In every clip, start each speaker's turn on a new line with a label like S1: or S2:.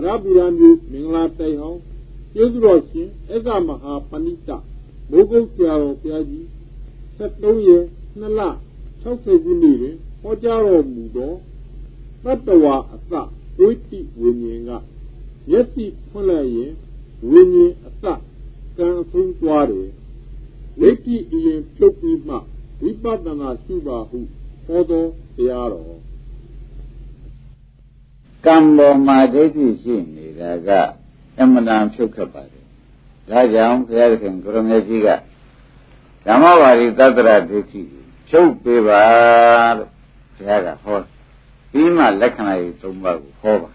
S1: ရဗီရမျိုးမင်္ဂလာတိုင်ဟောင်းကျေးဇူးတော်ရှင်အက္ခမဟာပဏိတမိုးကုတ်ဆရာတော်ဘုရားကြီး73ရက်2လ60ခုနှစ်တွင်ဟောကြားတော်မူသောတတ္တဝါအစဝိတိဝိညာဉ်ကမျက်စိဖွင့်လိုက်ရင်ဝိညာဉ်အစကံအဆုံးသွားတယ်ဝိတိအရင်ဖြုတ်ပြီးမှဝိပဿနာရှိပါဟုဟောသောတရားတော်
S2: ကံပေါ်မှာဒိဋ္ဌိရှိနေတာကအမှန်တန်ဖြုတ်ခတ်ပါတယ်ဒါကြောင့်ဘုရားသခင်ကိုရမေကြီးကဓမ္မဝါရီသတ္တရဒိဋ္ဌိဖြုတ်ပေးပါလို့ဘုရားကဟောပြီးမှလက္ခဏာကြီး၃ပါးကိုဟောပါ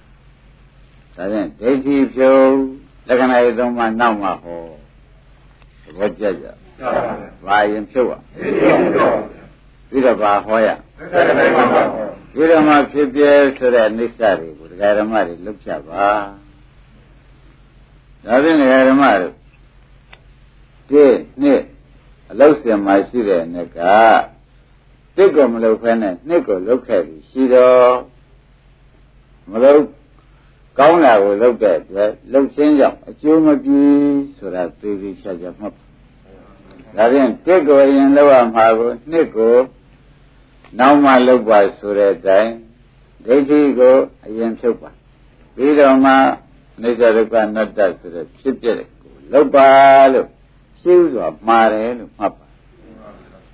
S2: ဒါဖြင့်ဒိဋ္ဌိဖြုတ်လက္ခဏာကြီး၃ပါးနောက်မှဟောသဘောကျကြဘာရင်ဖြုတ်อ่ะပြီးတော့ဘာဟောရပြီးတော့မှဖြစ်ပြဲဆိုတဲ့အိဋ္ဌတွေကိုဒကာ ဓမ္မတွေလွတ်ဖြတ်ပါဒါဖြင့်ဒကာဓမ္မတို့ဒီနှစ်အလုတ်စင်မှာရှိတဲ့နှစ်ကတစ်ကိုမလုပ်ဖဲနဲ့နှစ်ကိုလုပ်ခဲ့ပြီရှိတော့မလုပ်ကောင်းတာကိုလုပ်တဲ့အတွက်လှုပ်ခြင်းကြောင့်အကျိုးမပြုဆိုတာသိသိချာချာမှတ်ပါဒါဖြင့်တစ်ကိုရင်လောက်ရမှာကိုနှစ်ကိုနောက်မှလောက်ပါဆိုတဲ့အတိုင်း ဒိဋ္ဌိကိုအရင်ဖြုတ်ပါပြီးတော့မှနေကြဒုက္ခနတ္တဆိုတဲ့ဖြစ်ပြတဲ့ကိုလောက်ပါလို့ရှင်းစွာမှားတယ်လို့မှတ်ပါ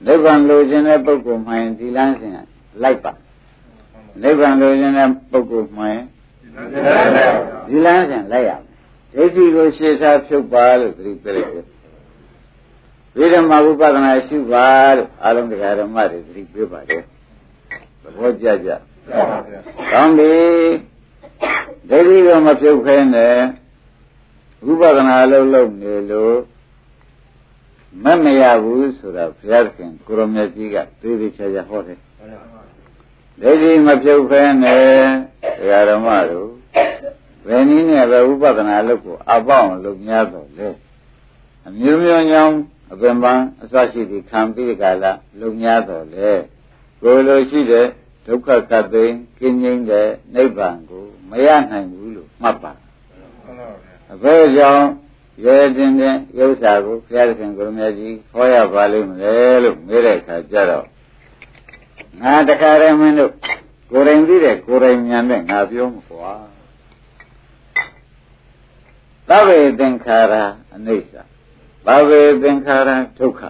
S2: နိဗ္ဗာန်လိုချင်တဲ့ပုဂ္ဂိုလ်မှရင်ဒီလမ်းစဉ်လိုက်ပါနိဗ္ဗာန်လိုချင်တဲ့ပုဂ္ဂိုလ်မှရင်ဒီလမ်းစဉ်လိုက်ရမယ်ဒိဋ္ဌိကိုရှေ့စားဖြုတ်ပါလို့သတိပေးလိုက်တယ်ဝိဓမ္မဝိပဿနာရှုပါလို့အာလုံးတရားဓမ္မတွေသတိပေးပါတယ်သဘောကျကြ ကောင်းပြီဒိဋ္ဌိကမဖြုတ်ခဲနဲ့ဝိပဿနာလုံးလုံးနေလို့မမရဘူးဆိုတာဘုရားခင်ကိုရမြတ်ကြီးကသေသေးချာချာဟောတယ်ဒိဋ္ဌိမဖြုတ်ခဲနဲ့တရားဓမ္မတို့ဘယ်နည်းနဲ့ပဲဝိပဿနာလုပ်ကိုအပေါင်းလုပ်များတော့လေအမျိုးမျိုးညောင်းအပင်ပန်းအစရှိသည့်ခံပြီးကြလားလုံများတော်လေကိုလိုရှိတဲ့ ဒုက္ခကသိကင်းငြိမ်းတဲ့နိဗ္ဗာန်ကိုမရနိုင်ဘူးလို့မှတ်ပါအဘယ်ကြောင့်ရဲတင်တဲ့ဥစ္စာကိုဘုရားရှင်ကိုရမကြီးဟောရပါလိမ့်မလဲလို့မေးတဲ့အခါကျတော့ငါတခါတည်းမင်းတို့ကိုယ်တိုင်သိတဲ့ကိုယ်တိုင်ဉာဏ်နဲ့ငါပြောမှာကွာသဗ္ဗေသင်္ခါရအနိစ္စဘာဝေသင်္ခါရဒုက္ခ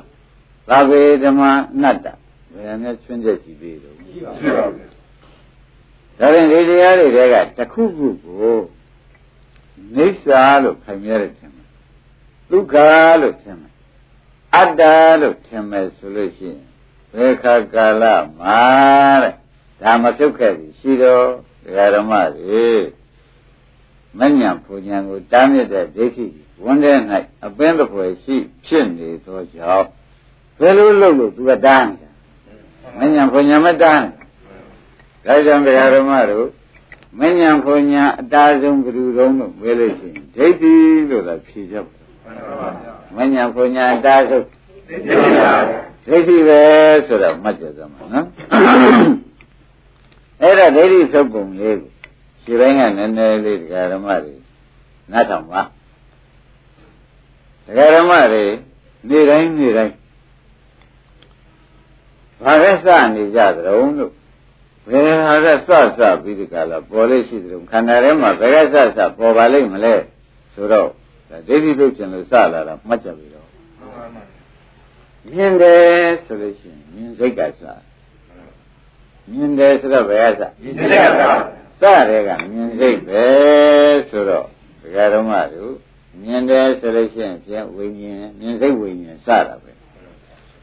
S2: ဘာဝေဓမ္မအနတ္တ ဘယ်နဲ့ချွင်းချက်ကြည့်သေးလို့ရှိပါဘူးဒါရင်ဒီတရားတွေတဲကတစ်ခုခုကိုနိစ္စလို့ခိုင်မြဲတယ်ထင်မယ်ဒုက္ခလို့ထင်မယ်အတ္တလို့ထင်မယ်ဆိုလို့ရှိရင်ဘယ်ခါကာလမှာတဲ့ဒါမပြုတ်ခဲ့ပြီရှိတော့ဒကာဓမ္မတွေမဉ္ဇဉ်ပူဉ္ဇဉ်ကိုတားမြစ်တဲ့ဒိဋ္ဌိဝန်းထဲ၌အပင်းတစ်ပွဲရှိဖြစ်နေသောကြောင့်ဘယ်လိုလုပ်လို့သူကတားနေတာ မဉ္ဇဉ်ပူဉ္ဇဉ်မတားနဲ့ဒါကြောင့်တရားဓမ္မတို့မဉ္ဇဉ်ပူဉ္ဇဉ်အတားဆုံးဘယ်သူတုံးလို့မေးလို့ရှိရင်ဒိဋ္ဌိလို့သာဖြေကြပါမဉ္ဇဉ်ပူဉ္ဇဉ်အတားဆုံးဒိဋ္ဌိပါဒိဋ္ဌိပဲဆိုတော့မှတ်ကြစမ်းပါနော်အဲ့ဒါဒိဋ္ဌိသုတ်ပုံလေးကိုဒီတိုင်းကနည်းနည်းလေးတရားဓမ္မတွေနားထောင်ပါတရားဓမ္မတွေနေ့တိုင်းနေ့တိုင်း ဘာလဲစနေကြသတုံးလို့ဘယ်ဟာကစစပြီးဒီကလာပေါ်လေးရှိသတုံးခန္ဓာထဲမှာဘယ်ကစစပေါ်ပါလိမ့်မလဲဆိုတော့ဒိဋ္ဌိလုတ်ခြင်းလို့စလာတာမှတ်ကြပြီတော့မြင်တယ်ဆိုလို့ရှိရင်မြင်စိတ်ကစမြင်တယ်ဆိုတော့ဘယ်ကစမြင်စိတ်ကစစတဲ့ကမြင်စိတ်ပဲဆိုတော့ဒကာတော်မတို့မြင်တယ်ဆိုလို့ရှိရင်ဖြင့်ဝိညာဉ်မြင်စိတ်ဝိညာဉ်စတာပဲ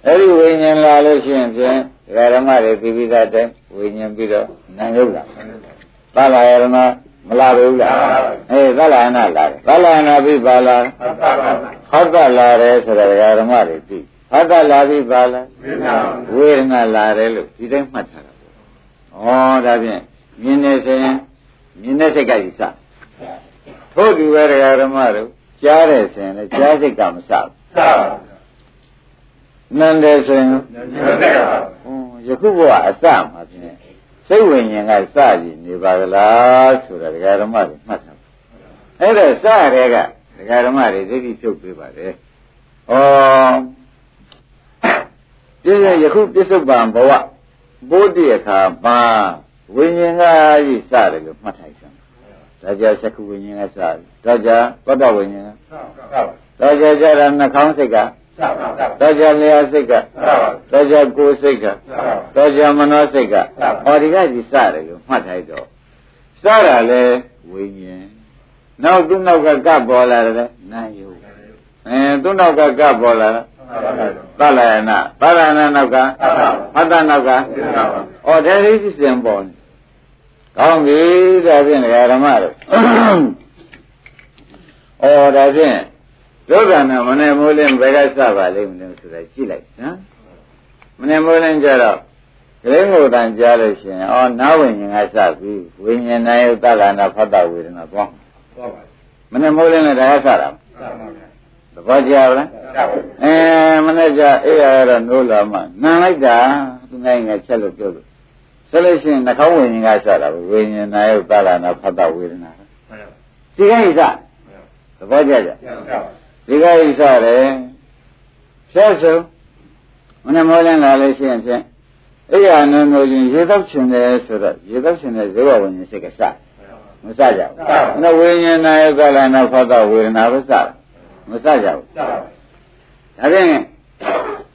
S2: အဲ့ဒီဝိညာဉ်လာလို့ရှိရင်ဖြင့်ဒကာဓမ္မတွေသိပြီးသားတဲ့ဝိညာဉ်ပြီးတော့နာယုတ်လာသလာယရဏမလာဘူးလားအေးသလာယနာလာတယ်သလာယနာပြီးပါလားဟုတ်ကလာတယ်ဆိုတော့ဒကာဓမ္မတွေသိဟုတ်ကလာပြီးပါလားဝေဒနာလာတယ်လို့ဒီတိုင်းမှတ်ထားတာပေါ့ဩဒါဖြင့်မြင်နေဆိုရင်မြင်တဲ့စိတ်ကကြီးစထို့တူပဲဒကာဓမ္မတို့ကြားတယ်ဆိုရင်လည်းကြားစိတ်ကမစဘူးစပါ နန္တယ်ဆိုရင်နန္တယ်ပါယခုဘဝအစမှာဖြင့်စိတ်ဝိညာဉ်ကစကြည့်နေပါကလားဆိုတာဒကာဓမ္မတွေမှတ်ထားအဲ့တော့စရဲကဒကာဓမ္မတွေဒိဋ္ဌိဖြုတ်ပေးပါတယ်ဩပြည့်ရယခုပြစ္ဆုတ်ပံဘဝဘိုးတည်းအခါပါဝိညာဉ်ကကြီးစတယ်လို့မှတ်ထိုက်စမ်းဒါကြသက္ခုဝိညာဉ်ကစတယ်ဒါကြသောတဝိညာဉ်ကဒါကြကြတာနှာခေါင်းစိတ်က ဒါကြလျှာစိတ်ကဒါကြကိုယ်စိတ်ကဒါကြမနောစိတ်ကဟောဒီကကြီးစတယ်လို့မှတ်ထိုက်တော့စတာလေဝိညာဉ်နောက်သူ့နောက်ကကပ်ပေါ်လာတယ်နာယုအဲသူ့နောက်ကကပ်ပေါ်လာတယ်သလယနာသလယနာနောက်ကဖတ်တနောက်ကဩဒါလေးစစ်စင်ပေါ်နေကောင်းပြီဒါဖြင့်ဓမ္မတို့ဩဒါဖြင့် ဒုက္ခနဲ့မနဲ့မိုးလင်းဘယ်ကစပါလိမ့်မလဲဆိုတာကြည့်လိုက်နော်မနဲ့မိုးလင်းကြတော့ကလေးငိုတန်ကြားလို့ရှိရင်ဩနာဝိညာဉ်ကစပြီဝိညာဉ်နဲ့သလနာဖတ်တဝေဒနာသွားမနဲ့မိုးလင်းလည်းဒါကစတာသဘောကျလားအဲမနဲ့ကြအေးရတော့နိုးလာမှနန်လိုက်တာသူနိုင်ငယ်ချက်လို့ပြောလို့ဆိုလို့ရှိရင်နှာခေါင်းဝိညာဉ်ကစတာဝိညာဉ်နာယုသလနာဖတ်တဝေဒနာဒီကိစ္စသဘောကျကြ ဒီကိစ္စတယ်ဖြတ်စုံမနဲ့မောလင်းလာလို့ရှိရင်ဖြင့်အဲ့ရနုံလို့ရင်ရေတော့ချင်တယ်ဆိုတော့ရေတော့ချင်တဲ့ဇေဝဝိညာဉ်စိတ်ကစမစကြဘူးနော်ဝိညာဉ်နာယကလနာဖတ်တော့ဝေဒနာပဲစမစကြဘူးဒါဖြင့်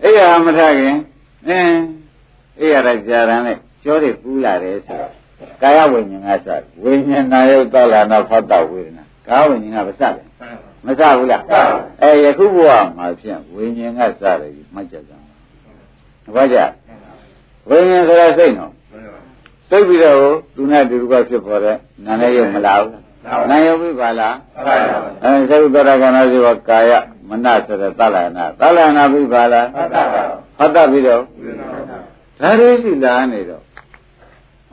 S2: အဲ့ရမထခင်အင်းအဲ့ရတဲ့ကြာရန်နဲ့ကြောတွေပူးလာတယ်ဆိုတော့ကာယဝိညာဉ်ကစဝိညာဉ်နာယကလနာဖတ်တော့ဝေဒနာကာဝိညာဉ်ကမစတယ် မစဘူးလားအဲယခုဘဝမှာဖြင့်ဝိညာဉ်ကစတယ်မှတ်ကြကြဘာကြဝိညာဉ်ဆိုတာစိတ်နော်စိတ်ပြီးတော့သူနဲ့တူတူကဖြစ်ပေါ်တဲ့နာနဲ့ရုပ်မလားဘူးနာယုတ်ပြီပါလားအဲသုတ္တရကနာစီဝကာယမနဆိုတဲ့သလနာသလနာပြီပါလားဟတ်တပြီးတော့ဒါတွေရှိလာနေတော့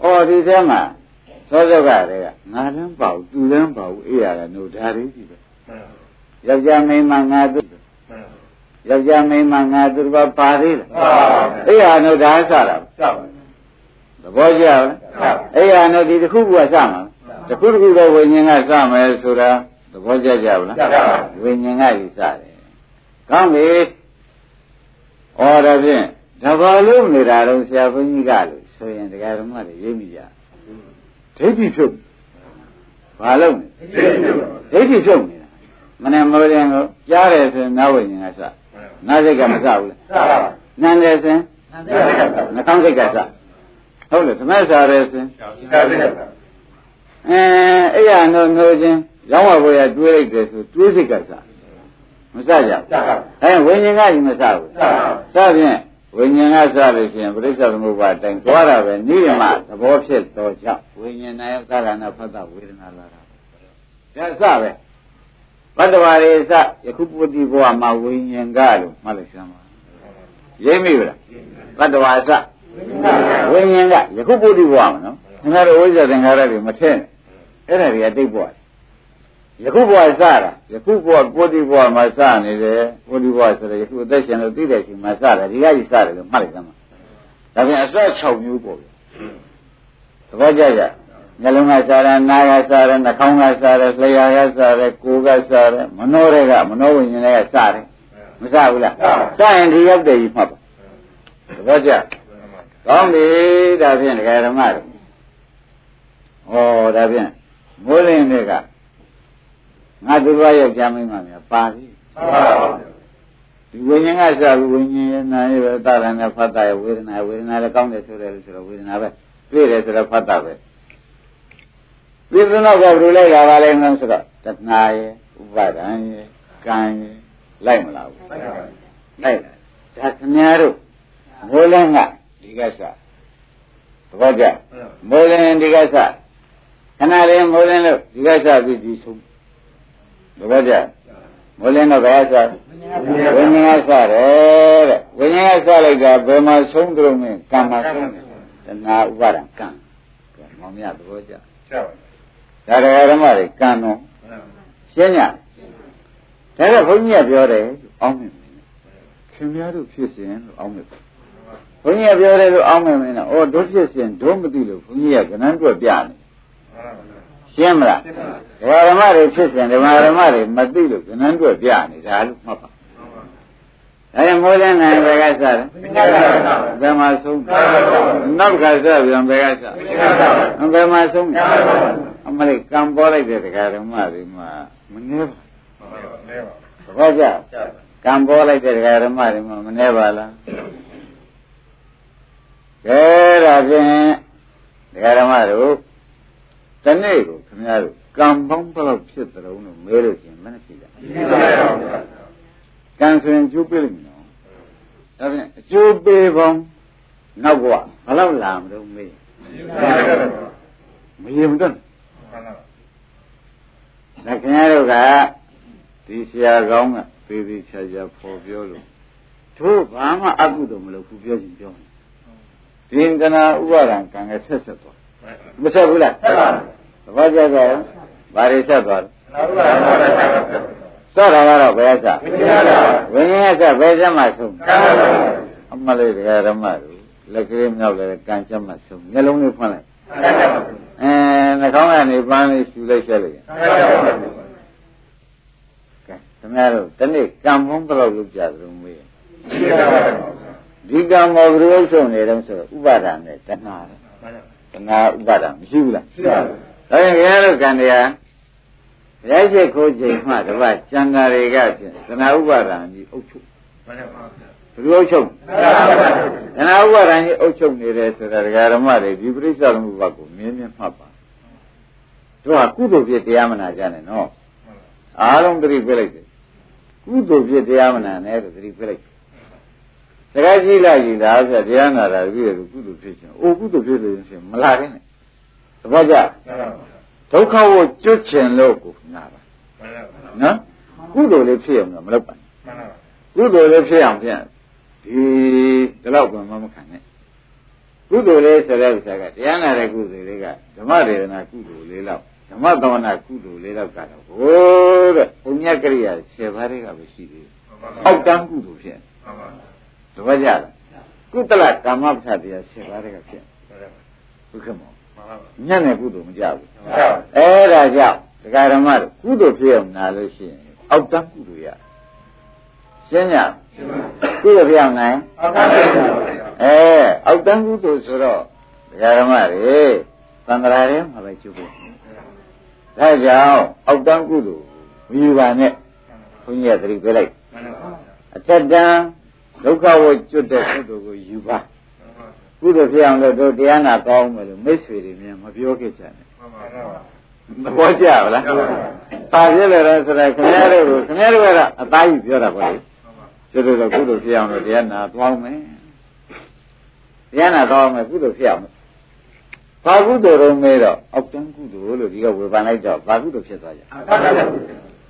S2: ဩဒီထဲမှာသောသောကတွေကငါလည်းပေါ့သူလည်းပေါ့အေးရတယ်နို့ဒါတွေရှိတယ် ယောက်ျားမိန်းမငါသူယောက်ျားမိန်းမငါသူဘာပါသေးလဲအေးရနို့ဒါစတာသဘောကျလားအေးရနို့ဒီတစ်ခုကစမှာတစ်ခုတစ်ခုသောဝိညာဉ်ကစမယ်ဆိုတာသဘောကျကြဘူးလားဝိညာဉ်ကကြီးစတယ်ကောင်းပြီဩဒါဖြင့်ဒါဘာလို့နေတာတော့ဆရာဘုန်းကြီးကလို့ဆိုရင်တရားဓမ္မတွေရိပ်မိကြဒိဋ္ဌိဖြုတ်ဘာလို့လဲဒိဋ္ဌိဖြုတ်နေတာ မနဲ့မောရင်ကိုကြားတယ်ဆိုရင်နာဝိညာဉ်ကစနာစိတ်ကမစဘူးလေစပါပါနန်းတယ်ဆိုရင်နှာခေါင်းစိတ်ကစဟုတ်တယ်ဓမ္မစာရဲဆိုရင်အဲအဲ့ရနှုတ်နှုတ်ချင်းရောင်းဝဘွေရတွေးလိုက်တယ်ဆိုတွေးစိတ်ကစမစကြဘူးအဲဝိညာဉ်ကကြီးမစဘူးစဖြင့်ဝိညာဉ်ကစလို့ရှိရင်ပရိစ္ဆေသမုပ္ပါတိုင်သွားတာပဲနိရမသဘောဖြစ်တော့ကြောင့်ဝိညာဉ်နဲ့သက္ကနာဖတ်တာဝေဒနာလာတာဒါစပဲ ဘတ်တော်ရီစယခုပုတိဘဝမှာဝိညာဉ်ကလို့မှတ်လိုက်စမ်းပါရိပ်မိဗလားဘတ်တော်အစဝိညာဉ်ကယခုပုတိဘဝမှာနော်ခင်ဗျားတို့ဝိဇ္ဇာသင်္ခါရတွေမထည့်နဲ့အဲ့ဒါတွေကတိတ်ဘဝယခုဘဝစတာယခုဘဝပုတိဘဝမှာစနေတယ်ပုတိဘဝဆိုတော့ယခုအသက်ရှင်လို့သိတဲ့ချိန်မှာစတာဒီကကြီးစတယ်လို့မှတ်လိုက်စမ်းပါဒါပြန်အစ6မျိုးပေါ့ဗျသဘောကျကြ နှလုံးကစားတယ်နားကစားတယ်နှာခေါင်းကစားတယ်လျှာကစားတယ်ကိုယ်ကစားတယ်မနှောတွေကမနှောဝိညာဉ်တွေကစားတယ်မစားဘူးလားစားရင်ဒီရောက်တယ်ကြီးမှတ်ပါသဘောကျကောင်းပြီဒါဖြင့်ဒကာဓမ္မတွေဩဒါဖြင့်မိုးလင်းတွေကငါသူတော်ယောက်ျားမင်းမများပါပြီဒီဝိညာဉ်ကစားပြီးဝိညာဉ်ရဲ့နာရဲ့ပဲတာရနဲ့ဖတ်တာရဲ့ဝေဒနာဝေဒနာလည်းကောင်းတယ်ဆိုတယ်ဆိုတော့ဝေဒနာပဲတွေ့တယ်ဆိုတော့ဖတ်တာပဲ ပြဿနာကဘယ်လိုလိုက်လာပါလဲမလို့ဆိုတော့တဏှာရဲ့ဥပါဒံရဲ့ကံရဲ့လိုက်မလားဘူးလိုက်ပါလိုက်ဒါခင်ဗျားတို့မိုးလင်းကဒီကစားသဘောကျမိုးလင်းဒီကစားခဏလေးမိုးလင်းလို့ဒီကစားပြီးဒီဆုံးသဘောကျမိုးလင်းတော့ဘယ်စားဝိညာဉ်ကစားတယ်တဲ့ဝိညာဉ်ကစားလိုက်တာဘယ်မှာဆုံးကြုံလဲကံမှာဆုံးတယ်တဏှာဥပါဒံကံမောင်မြတ်သဘောကျကျပါ ဒါတရားဓမ္မတွေကံတော့ရှင်းညဒါကဘုန်းကြီးကပြောတယ်အောင်းမြင်ခင်ဗျားတို့ဖြစ်စဉ်လို့အောင်းမြင်ဘုန်းကြီးကပြောတယ်လို့အောင်းမြင်မင်းတော့ဩတို့ဖြစ်စဉ်တို့မသိလို့ဘုန်းကြီးကကဏ္ဍတွက်ပြနေရှရှင်းမလားဒကာဓမ္မတွေဖြစ်စဉ်ဓမ္မဓမ္မတွေမသိလို့ကနန်းတွေ့ပြနေတာလို့မှတ်ပါ အဲမိုးလင်းနိုင်ဘယ်ကစတယ်ဘယ်မှာဆုံးနောက်ကစပြန်ဘယ်ကစဘယ်မှာဆုံးအမလေးကံပေါ်လိုက်တဲ့ဒကာဓမ္မတွေမှာမနှဲပါဘာကြကံပေါ်လိုက်တဲ့ဒကာဓမ္မတွေမှာမနှဲပါလားကဲဒါဖြင့်ဒကာဓမ္မတို့တနေ့ကိုခင်ဗျားတို့ကံပေါင်းဘယ်လောက်ဖြစ်သလဲလို့မေးလို့ရှိရင်မနှရှိလား ကံဆိုရင်ကျိုးပေးလိမ့်မယ်နော်ဒါဖြင့်အကျိုးပေးပေါင်းနောက်ကဘယ်လောက်လာမလို့မေးမရင်မတော့ဒါခင်ဗျားတို့ကဒီဆရာကောင်းကသေသေးချာချာပေါ်ပြောလို့တို့ဘာမှအကုသိုလ်မလုပ်ဘူးပြောရင်ပြောဒီင်္ဂနာဥပါဒံကံကဆက်ဆက်သွားမဆက်ဘူးလားဆက်ပါသဘောကျကြရောဘာတွေဆက်သွားလဲ စောတာကတော့ဘယ်ဆက်ဝိညာဉ်ဆက်ဘယ်ဆက်မှဆုံးအမလေးတရားဓမ္မတို့လက်ကလေးမြောက်လည်းကံချက်မှဆုံးမျက်လုံးလေးဖွင့်လိုက်အဲနှာခေါင်းကနေပန်းလေးရှူလိုက်ဆက်လိုက်ကဲခင်ဗျားတို့တနေ့ကံမုန်းဘယ်လောက်လုပ်ကြသလဲမေးဒီကံမောဘယ်လိုဆုံးနေတယ်ဆိုတော့ဥပါဒာနဲ့တဏှာတဏှာဥပါဒာမရှိဘူးလားရှိပါဘူးဒါရင်ခင်ဗျားတို့ကံတရား ရိုက်ချက်ခိုးချိန်မှတပတ်ကျန်တာတွေကဖြင့်သနာဥပါဒံကြီးအုပ်ချုပ်မှန်ပါဗျာဘယ်လိုအုပ်ချုပ်သနာဥပါဒံကြီးအုပ်ချုပ်နေတယ်ဆိုတာဒကာဓမ္မတွေဒီပြိဿမှုဘက်ကိုမြင်းမြင်းမှတ်ပါတို့ကကုသိုလ်ဖြစ်တရားမနာကြနဲ့နော်အားလုံးသတိပြလိုက်တယ်ကုသိုလ်ဖြစ်တရားမနာနဲ့ဆိုသတိပြလိုက်တခါကြည့်လိုက်ကြည့်လားဆိုတရားနာတာပြီးရကုသိုလ်ဖြစ်ခြင်းအိုကုသိုလ်ဖြစ်လို့ရှင်မလာတဲ့နဲ့သဘောကျ ဒုက္ခကိုကျွတ်ချင်လို့ကိုနာပါနော်ကုသိုလ်လေးဖြစ်အောင်မလုပ်ပါနဲ့ကုသိုလ်လေးဖြစ်အောင်ပြန်ဒီဒီလောက်ကမှမခံနဲ့ကုသိုလ်လေးဆိုတဲ့ဥစ္စာကတရားနာတဲ့ကုသိုလ်လေးကဓမ္မဒေသနာကုသိုလ်လေးလောက်ဓမ္မသဝနာကုသိုလ်လေးလောက်ကတော့ဟိုးတဲ့ဘုညကရိယာ10ပါးတွေကပဲရှိသေးတယ်အောက်တန်းကုသိုလ်ဖြစ်တပည့်ကြလားကုသလကာမပ္ပတရား10ပါးတွေကဖြစ်ဟုတ်ကဲ့မော ညံ့တဲ့ကုသိုလ်မကြဘူးအဲ့ဒါကြောင့်ဒကာဓမ္မတို့ကုသိုလ်ဖြစ်အောင်နာလို့ရှိရင်အောက်တန်းကုသိုလ်ရရှင်းညကုသိုလ်ဖြစ်အောင်နိုင်အဲအောက်တန်းကုသိုလ်ဆိုတော့ဒကာဓမ္မတွေသံဃာတွေမှာပဲကျုပ်ဖို့ဒါကြောင့်အောက်တန်းကုသိုလ်ဝီပါနဲ့ဘုန်းကြီးကသတိပေးလိုက်အထက်တန်းဒုက္ခဝကျွတ်တဲ့ကုသိုလ်ကိုယူပါ ကုသိုလ်ဖြစ်အောင်လို့တို့တရားနာကောင်းမယ်လို့မိတ်ဆွေတွေများမပြောခဲ့ကြနဲ့မပေါ်ကြဘူးလားပါပြလဲတော့ဆိုတော့ခင်ဗျားတို့ကိုခင်ဗျားတို့ကအသားကြီးပြောတာပေါ့လေကျွတ်တော့ကုသိုလ်ဖြစ်အောင်လို့တရားနာသွားမယ်တရားနာသွားမယ်ကုသိုလ်ဖြစ်အောင်ဘာကုသိုလ်တော့မဲတော့အောက်တန်းကုသိုလ်လို့ဒီကဝေဖန်လိုက်တော့ဘာကုသိုလ်ဖြစ်သွားကြ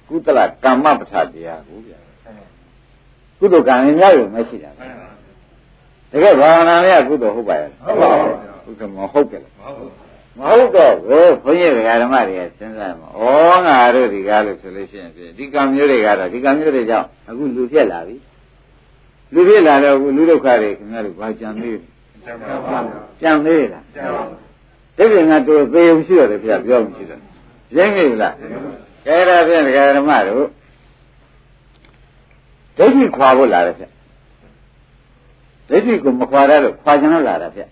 S2: ကုသလကမ္မပဋ္ဌာတရားကိုဗျာကုသိုလ်ကံရင်များရုံမရှိတာ တကယ်ဘာဝနာနဲ့ကုသိုလ်ဟုတ်ပါရဲ့ဟုတ်ပါဘူးဟုတ်ကဲ့မဟုတ်ကြလားမဟုတ်တော့ဘူးဘုန်းကြီးဓမ္မတွေကစဉ်းစားမှာဩငါတို့ဒီကားလို့ဆိုလို့ရှိရင်ဒီကံမျိုးတွေကတော့ဒီကံမျိုးတွေကြောင့်အခုလူဖြစ်လာပြီလူဖြစ်လာတော့အခုလူဒုက္ခတွေခင်ဗျားတို့ဘာကြံသေးကြံသေးလားတိပ္ပငါတို့သေုံရှိရတယ်ဗျာပြောမှရှိတယ်ရင်းမိလားကဲဒါဖြင့်ဓမ္မတို့ဒိဋ္ဌိခွာဖို့လာတယ်ဗျ ဒိဋ္ဌိကိုမခွာရလို့ခွာကြလို့လာတာဗျ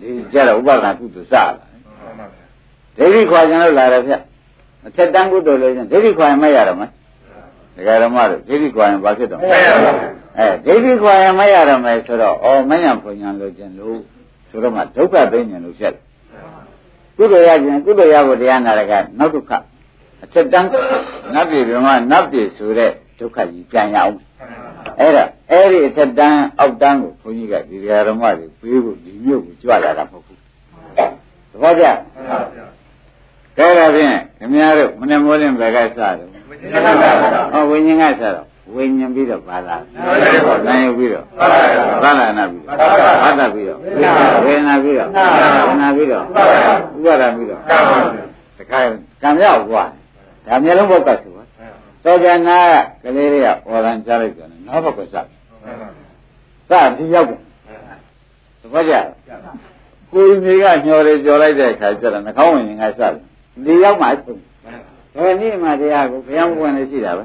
S2: ဒီကြတော့ဥပဒနာကုသိုလ်စလာဒိဋ္ဌိခွာကြလို့လာတယ်ဗျအထက်တန်းကုသိုလ်လို့ချင်းဒိဋ္ဌိခွာရင်မရတော့မဒကာဓမ္မတို့ဒိဋ္ဌိခွာရင်ဘာဖြစ်တော့မရတော့အဲဒိဋ္ဌိခွာရင်မရတော့မယ်ဆိုတော့ဩမညာဖွညာလို့ချင်းလို့ဆိုတော့မှဒုက္ခသိဉ္ဇဉ်လို့ဖြစ်တယ်ကုသိုလ်ရခြင်းကုသိုလ်ရဖို့တရားနာရကနောက်ဒုက္ခအထက်တန်းနတ်ပြည်ဗြဟ္မနတ်ပြည်ဆိုတဲ့ဒုက္ခကြီးပြန်ရအောင် အဲ့ဒါအဲ့ဒီအထက်တန်းအောက်တန်းကိုဘုန်းကြီးကဒီဓမ္မတွေပေးဖို့ဒီမျိုးကိုကြွလာတာမဟုတ်ဘူးသဘောကျကဲဒါဖြင့်ခင်ဗျားတို့မနေ့မိုးလင်းဘယ်ကစတယ်ဟောဝိညာဉ်ကစတော့ဝိညာဉ်ပြီးတော့ဘာသာနာယုပြီးတော့ဘာလာနာပြီးတော့ဘာသာပြီးတော့ဝေဒနာပြီးတော့ဝေဒနာပြီးတော့ဥပါဒာပြီးတော့တခါကံရောက်သွားဒါမျိုးလုံးဘုတ်ကဆို တော်ကြနာကလေးတွေကဩရန်ကြားလိုက်ကြတယ်နောက်ဘက်ကစစဒီရောက်တယ်သဘောကျကုကိုယ်ကြီးကညှော်တယ်ကြော်လိုက်တဲ့အခါကျတော့နှာခေါင်းဝင်ရင်ကစတယ်ဒီရောက်မှဆုံးဘယ်နည်းမှတရားကိုဘုရားပွင့်နေရှိတာပဲ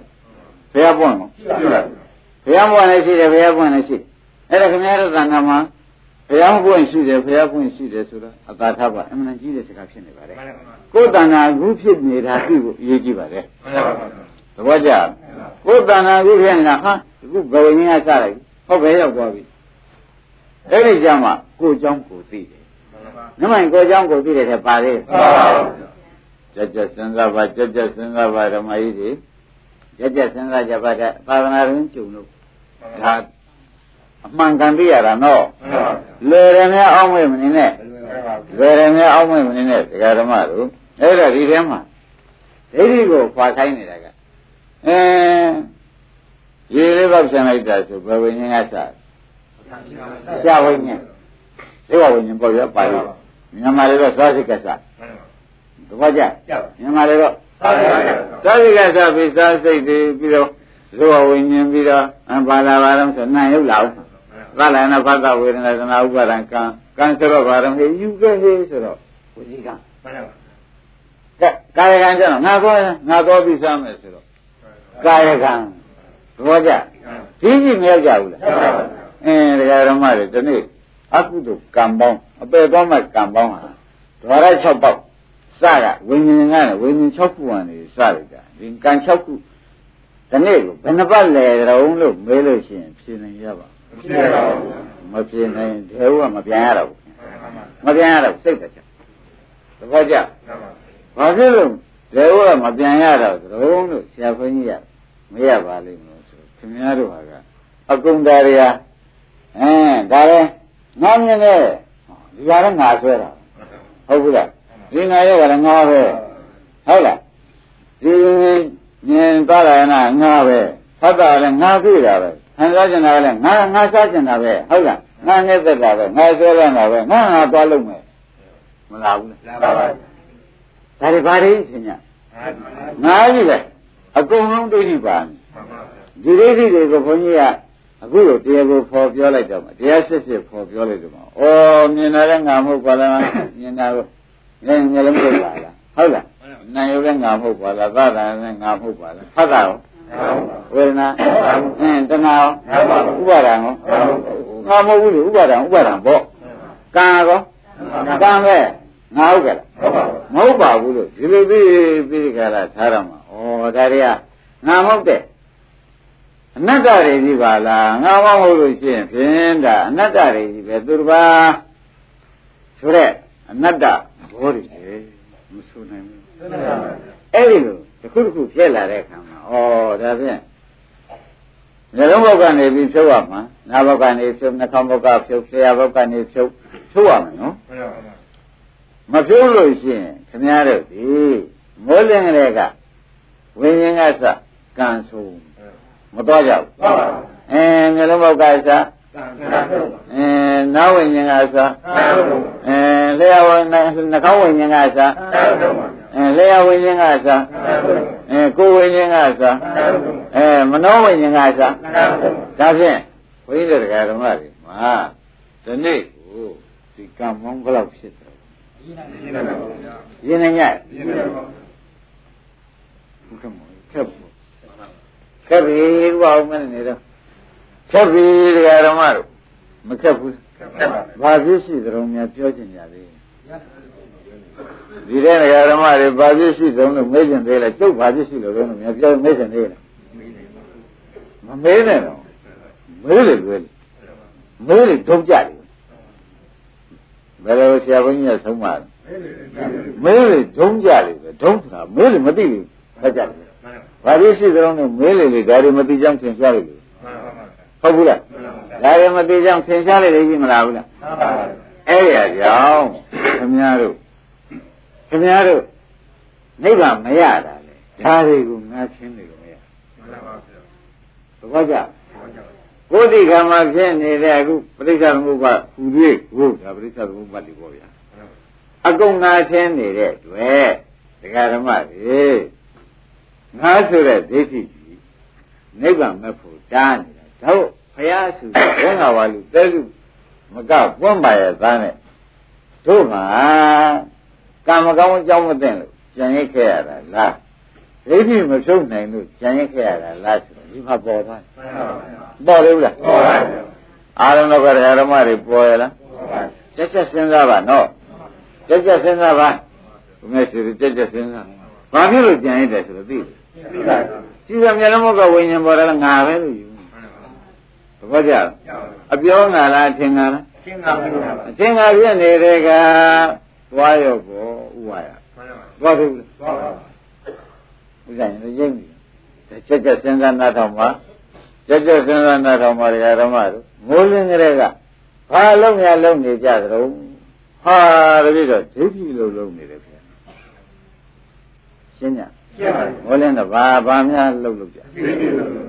S2: ဘုရားပွင့်ကိုဘုရားပွင့်နေရှိတယ်ဘုရားပွင့်နေရှိအဲ့ဒါခင်ဗျားတို့သံဃာမှာဘုရားပွင့်ရှိတယ်ဘုရားပွင့်ရှိတယ်ဆိုတော့အသာထပါအမှန်ကြီးတဲ့စကားဖြစ်နေပါတယ်ကိုယ်တဏ္ဍာအခုဖြစ်နေတာသိဖို့အရေးကြီးပါတယ် သဘောကျကိုယ်တဏ္ဍာအခုဖြစ်နေတာဟာအခုဘယ်ဝင်ကြီးကစလိုက်ဟုတ်ပဲရောက်သွားပြီအဲ့ဒီကြမှာကိုယ်เจ้าကိုသိတယ်နမိုင်ကိုယ်เจ้าကိုသိတယ်တဲ့ပါလေကြက်ကြက်စဉ်းစားပါကြက်ကြက်စဉ်းစားပါဓမ္မကြီးတွေကြက်ကြက်စဉ်းစားကြပါတဲ့သာသနာ့ရင်းကျုံလို့ဒါအမှန်ကန်သိရတာနော်လေရမြအောင်းမေမနေနဲ့လေရမြအောင်းမေမနေနဲ့ဒကာဓမ္မတို့အဲ့ဒါဒီထဲမှာဒိဋ္ဌိကိုခွာခိုင်းနေတာက အဲရေလေးပေါက်ဆင်လိုက်တာဆိုဘယ်ဝိညာဉ်ကစားကြာဝိညာဉ်ဒီဝဝိညာဉ်ပေါ်ရပါလို့မြန်မာလေးတော့သွားစိတ်ကစားတပည့်ကြမြန်မာလေးတော့သွားစိတ်ကစားပြီးစားစိတ်တွေပြီးတော့ဇောဝိညာဉ်ပြီးတော့ဘာလာပါတော့ဆိုနိုင်ရုပ်လာအောင်သလနာဖတ်ဝေဒနာသနာဥပါဒံကံကံဆိုတော့ဘာတော့ဟေးယူခဲ့ဟေးဆိုတော့ဝိဇိကံမှန်ပါပါကဲကာယကံကျတော့ငါသွားငါသွားပြီးစားမယ်ဆိုတော့ ကာယကံသဘောကျကြီးကြီးမရောက်ကြဘူးလားအင်းတရားဓမ္မတွေဒီနေ့အကုသိုလ်ကံပေါင်းအပေသွားမှကံပေါင်းဟာဒွါရ6ပေါက်စကဝိညာဉ်ကလည်းဝိညာဉ်6ခုကနေစလိုက်တာဒီကံ6ခုဒီနေ့ကိုဘယ်နှပတ်လဲကြုံလို့မေးလို့ရှိရင်ဖြေနိုင်ရပါမဖြေပါဘူးမဖြေနိုင်ဒေဝကမပြန်ရတော့ဘူးမပြန်ရတော့စိတ်တချက်သဘောကျဘာဖြစ်လို့ဒေဝကမပြန်ရတော့ကြုံလို့ဆရာခွင်းကြီးရ မရပါလိမ့်မလို့ဆိုခင်ဗျားတို့ဟာကအကုန်သားတွေကအဲဒါလည်းငါမြင်တယ်ဒီကလည်းငါဆွဲတာဟုတ်ဘူးလားဒီငါရောကလည်းငါပဲဟုတ်လားဒီမြင်သွားတယ်နာငါပဲဖတ်တာလည်းငါသိတာပဲခံစားကျင်တာလည်းငါငါစားကျင်တာပဲဟုတ်လားငါနဲ့သက်တာပဲငါဆွဲလန်းတာပဲငါငါသွားလုပ်မယ်မလားဘူးလားလာပါပါဒါတွေဘာတွေရှင်ညငါကြီးပဲ အကုန်လုံးဒိဋ္ဌိပါဒီဒိဋ္ဌိတွေကိုဘုန်းကြီးကအခုလိုတရားကိုဖော်ပြောလိုက်တော့မှတရားစစ်စစ်ဖော်ပြောလိုက်တော့မှဩမြင်လာတဲ့ငါမဟုတ်ပါလားမြင်တာကိုငယ်ငယ်လုံးပြပါလားဟုတ်လားနာယုလည်းငါမဟုတ်ပါလားသဒ္ဒါလည်းငါမဟုတ်ပါလားဖတ်တာရောဝေဒနာအင်းတဏှာရောဥပါဒံရောငါမဟုတ်ဘူးလေဥပါဒံဥပါဒံပေါ့ကံရောကံပဲငါဟုတ်ကဲ့မဟုတ်ပါဘူးလို့ဒီလိုပြီးပြီးကြတာထားရမှာ ဩဒါတွေကငါမဟုတ်တဲ့အနတ္တတွေကြီးပါလားငါမဟုတ်လို့ရှိရင်ဖြင့်ဒါအနတ္တတွေကြီးပဲသူတစ်ပါးဆိုတဲ့အနတ္တဘောတွေလေမဆိုနိုင်ဘူးအဲ့ဒီလိုတစ်ခုတစ်ခုဖြစ်လာတဲ့အခါမှာဩဒါဖြင့်မျိုးလုံးဘောက်ကနေပြီးဖြုတ်ရမှာနားဘောက်ကနေဖြုတ်နှာခေါင်းဘောက်ကဖြုတ်ဆရာဘောက်ကနေဖြုတ်ဖြုတ်ရမယ်နော်မဖြုတ်လို့ရှိရင်ခင်ဗျားတို့ဒီမိုးလင်းကလေးက ဝိညာဉ်ကစကံဆုံးမတော်ကြဘူးအဲမျိုးလုံးဘောက်ကစအဲနာဝိညာဉ်ကစအဲလျှာဝနှာခေါင်းဝိညာဉ်ကစအဲလျှာဝိညာဉ်ကစအဲကိုယ်ဝိညာဉ်ကစအဲမနောဝိညာဉ်ကစဒါဖြင့်ဘုန်းကြီးတို့တရားဓမ္မတွေမှာဒီနေ့ကိုဒီကံမောင်းဘယ်လောက်ဖြစ်တယ်ရင်းနေကြရင်းနေပါ ဘူးခက်မောခက်ခက်ပြီဘာအောင်မနေတော့ခက်ပြီတရားဓမ္မတို့မခက်ဘူးဘာဖြစ်ရှိသရုံများပြောချင်ကြသေးဒီတဲ့တရားဓမ္မတွေဘာဖြစ်ရှိသရုံလို့မေးချင်သေးလဲကျုပ်ဘာဖြစ်ရှိလို့လဲများပြောမေးချင်သေးလားမမေးနဲ့တော့မေးလေလွယ်မေးလေဒုံကြတယ်ဘယ်လိုဆရာဘုန်းကြီးကဆုံးမလဲမေးလေဒုံကြတယ်ပဲဒုံဆိုတာမေးလေမသိဘူး ဖတ်ကြတယ်ဘာဖြစ်ရှိသရုံလို့မေးလေလေဒါတွေမသိကြောင်းသင်ရှားလေဟုတ်ဘူးလားဒါရမသေးကြောင့်သင်ရှားလိုက်လေရှိမလားဘူးလားအဲ့ရကြောင့်ခင်ဗျားတို့ခင်ဗျားတို့နိဗ္ဗာန်မရတာလေဒါတွေကိုငါရှင်းနေလို့မရဘူးဘာကြကိုယ်ဒီကံမှာဖြစ်နေတဲ့အခုပရိစ္ဆေသမုပ္ပါဟူ၍ဟုတ်ဒါပရိစ္ဆေသမုပ္ပါဒီပေါ့ဗျာအကုန်ငါရှင်းနေတဲ့တွေ့ဒကာဓမ္မတွေ ငါဆိုတဲ့ဒိဋ္ဌိကြီးနိဗ္ဗာန်မဲ့ဖို့တားနေတာတော့ဘုရားစုဝိင္ဃဝါလူတဲစုမကပွန့်ပါရဲ့သားနဲ့တို့မှာကာမကောင်းအကြောင်းမသိလို့ကြံရစ်ခဲ့ရတာလားဒိဋ္ဌိမဖြုတ်နိုင်လို့ကြံရစ်ခဲ့ရတာလားဆိုတော့ဒီမှာပေါ်သွားပေါ်လို့လားပေါ်ပါဘူးအာရုံတော့ကဓမ္မတွေပေါ်ရလားချက်ချက်စဉ်းစားပါနော်ချက်ချက်စဉ်းစားပါဘုရားရှိတယ်ချက်ချက်စဉ်းစားဘာဖြစ်လို့ကြံရစ်တယ်ဆိုတော့သိတယ်သိပါဘူး ရှိရမျက်လုံးဘကဝိညာဉ်ပေါ်တယ်ငါပဲလို့ယူသဘောကျလားအပြောငါလားအထင်ငါလားအထင်ငါပါအထင်ငါပြည့်နေတဲ့ကသွားရောကိုဥဝါရသွားဘူးသွားပါဥစ္စာရင်ရိပ်ပြီချက်ချက်စဉ်းစားနားထောင်ပါချက်ချက်စဉ်းစားနားထောင်ပါဓမ္မတို့မိုးလင်းကလေးကဘာလုံးရလုံးနေကြသလုံးဟာတပည့်တော့ဒိဋ္ဌိလုံးလုံးနေတယ်ခင်ဗျရှင်းည ရှင်းပါပြီမိုးလင်းတော့ဘာဘာများလုံးလုံးကြဒိဋ္ဌိလုံးလုံး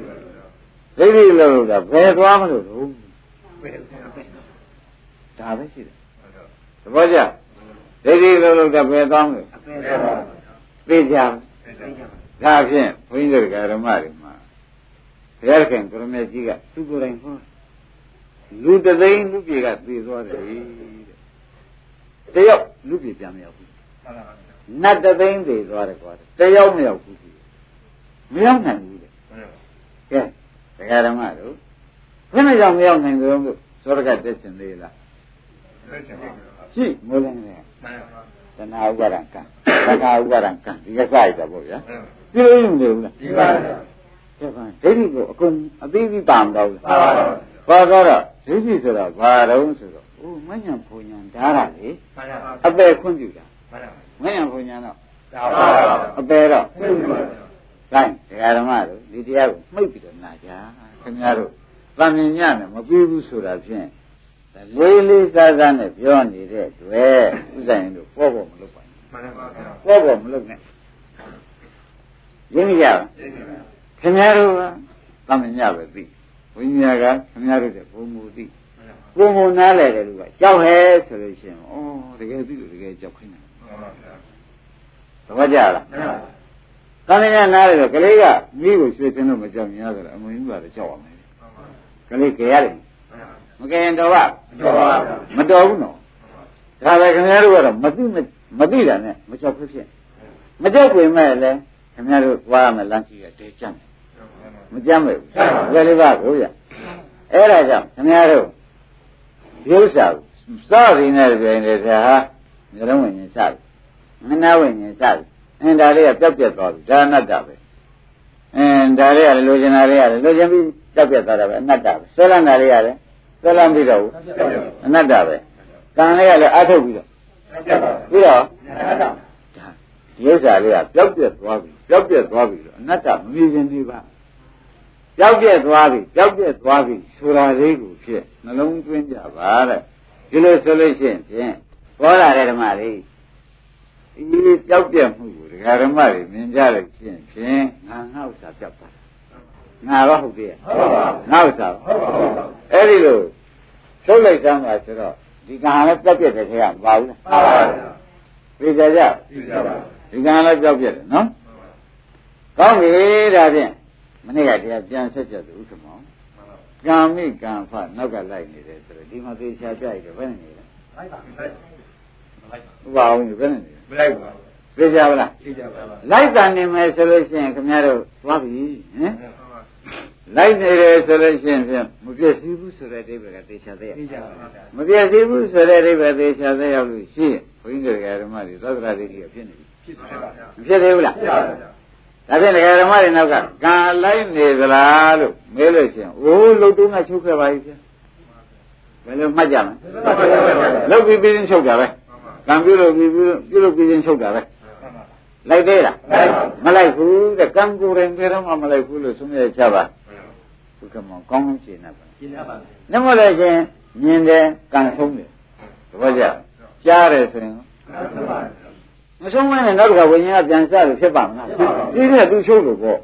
S2: ဒိဋ္ဌိလုံးလုံးတာဘယ်သွားမလို့တော့ဒါပဲရှိတယ်သဘောကျဒိဋ္ဌိလုံးလုံးတာဘယ်သွားမလို့သိကြဒါဖြင့်ဘုန်းကြီးတို့ဓမ္မတွေမှာဘုရားခင်ကိုရမေကြီးကသူကိုယ်တိုင်ဟောလူတသိန်းလူပြေကသေသွားတယ်တဲ့တယောက်လူပြေပြန်မရောက်ဘူးန တ်တသိန်းသေသွားတယ်ကွာတယောက်မရောက်ဘူးမရောက်နိုင်ဘူးတဲ့ကဲတရားဓမ္မတို့ဘယ်နဲ့ကြောင့်မရောက်နိုင်ကြလို့သောရကတက်ရှင်သေးလားရှိမိုးလင်းနေသနာဥပါဒံကံသနာဥပါဒံကံဒီကစားရတာပေါ့ဗျာပြည့်လို့နေဘူးလားဒီပါဗျာကဲပါဒိဋ္ဌိကိုအကုန်အသိသိတာမတော့ဘူးပါပါပါတော့ဒိဋ္ဌိဆိုတာဘာတုံးဆိုတော့အိုးမညံဘုံညာဓာတာလေအပေခွင့်ပြုတာမ ညံဘုံညာတော့အပေတော့ခွင့်ပြုပါတိုင်းတရားဓမ္မတို့ဒီတရားကိုမှိတ်ပြီးတော့နာကြခင်ဗျားတို့တန်မြင်ညနဲ့မပြီးဘူးဆိုတာဖြင့်လေးလေးစားစားနဲ့ပြောနေတဲ့တွေ့ဥစ္စာရင်တို့ပေါ့ပေါ့မလုပ်ပါဘူးမှန်ပါဗျာပေါ့ပေါ့မလုပ်နဲ့ရင်းကြပါခင်ဗျားတို့ကတန်မြင်ညပဲသိဝိညာကခင်ဗျားတို့တဲ့ဘုံမူသိဘုံမူနားလဲတယ်လူကကြောက်ဟဲဆိုလို့ရှိရင်ဩတကယ်သိလို့တကယ်ကြောက်ခိုင်းတယ် သဘောကျလားတန်မြင်ညနားလဲတော့ကလေးကမိကိုရွှေချင်းလို့မကြောက်များဆိုတော့အမင်းကလည်းကြောက်အောင်မယ်ကလေးကြရတယ်မကရင်တော့ပါမတော်ဘူးနော်ဒါပဲခင်ဗျားတို့ကတော့မသိမသိတာနဲ့မကြောက်ဖြစ်ဖြစ်မကြောက်ပြင်မဲ့လည်းခင်ဗျားတို့သွားရမယ်လမ်းကြီးကတဲကြမ်းမကြမ်းမဲ့ဘူးဘယ်လိုပါကိုရအဲ့ဒါကြောင့်ခင်ဗျားတို့ဒီဥစ္စာကိုစောရင်းနဲ့ပြင်နေတာဟာမျိုးလုံးဝင်ရင်စပြီ မနာဝင်ရင်စပြီအင်းဒါလေးကပြတ်ပြတ်သွားပြီဒါအနတ္တပဲအင်းဒါလေးကလိုချင်တာလေးကလိုချင်ပြီးပြတ်ပြတ်သွားတာပဲအနတ္တပဲဆွဲလန်းတာလေးကလည်းသက်လမ်းပြီးတော့ဘူးအနတ္တပဲကံလေးကလည်းအထုတ်ပြီးတော့ပြီးတော့ဒီဥစ္စာလေးကပျောက်ပြက်သွားပြီပျောက်ပြက်သွားပြီလို့အနတ္တမမြင်ခြင်းနေပါပျောက်ပြက်သွားပြီပျောက်ပြက်သွားပြီဆိုတာလေးကိုဖြစ်နှလုံးသွင်းကြပါတဲ့ဒီလိုဆိုလို့ရှိရင်ဖြင့်ပေါ်လာတဲ့ဓမ္မလေး ဒီပျောက်ပြက်မှုကိုဒကာဓမ္မတွေမြင်ကြလို့ရှိရင်ဖြင့်ငါငါဥစ္စာပျောက်သွားငါတော့ဟုတ်သေးရဲ့ဟုတ်ပါဘူးငါဥစ္စာဟုတ်ပါဘူးအဲ့ဒီလိုထုတ်လိုက်စမ်းပါဆိုတော့ဒီကံလည်းပြတ်ပြတ်တဲ့ခေကမပါဘူးလားပါပါဘူးသိကြကြသိကြပါဒီကံလည်းပြောက်ပြတ်တယ်နော်ကောင်းပြီဒါဖြင့်မနေ့ကတရားပြန်ဆက်ချက်သူဥက္ကမောကံမိကံဖနောက်ကလိုက်နေတယ်ဆိုတော့ဒီမှာသေချာပြရတော့ဘယ်နဲ့နေလဲ လိုက်ပါလိုက်ပါဘာအောင်ဘယ်နဲ့နေမလိုက်ပါဘူးသိကြပါလားသိကြပါပါလိုက်တာနေမယ်ဆိုလို့ရှိရင်ခင်ဗျားတို့သွားပြီဟင်လိုက်နေတယ်ဆိုလို့ရှိရင်ဖြင့်မပြည့်စည်ဘူးဆိုတဲ့အဓိပ္ပာယ်ကသေချာသေးရဲ့မပြည့်စည်ဘူးဆိုတဲ့အဓိပ္ပာယ်သေချာသေးရောက်လို့ရှိရင်ဘုန်းကြီးတို့ဓမ္မတွေသဒ္ဒရာဒိဋ္ဌိကဖြစ်နေပြီဖြစ်ပါဗျာမဖြစ်သေးဘူးလားဖြစ်ပါဗျာဒါဖြင့်ဓမ္မတွေနောက်ကကံလိုက်နေသလားလို့မေးလို့ရှိရင်အိုးလုတ်တုံးကချုပ်ခဲ့ပါပြီဗျာဘယ်လိုမှတ်ကြမလဲလုတ်ပြီးပြီးချင်းချုပ်တာပဲ ကံပြုလို့ပြီးပြုလို့ပြီးချင်းချုပ်တာပဲလိုက်သေးလားမလိုက်ဘူးတဲ့ကံကိုယ်ရင်ဘယ်တော့မှမလိုက်ဘူးလို့ဆုံးဖြတ်ချပါဘုကမောကောင်းကောင်းရှင်းနေပါရှင်းရပါနမလို့ရှင်မြင်တယ်ကံဆုံးတယ်တပည့်ကြကြားတယ်ဆိုရင်မဆုံးမနဲ့နောက်တစ်ခါဝိညာဉ်ကပြန်စလို့ဖြစ်ပါမလားဒီတဲ့သူချုပ်လို့ပေါ့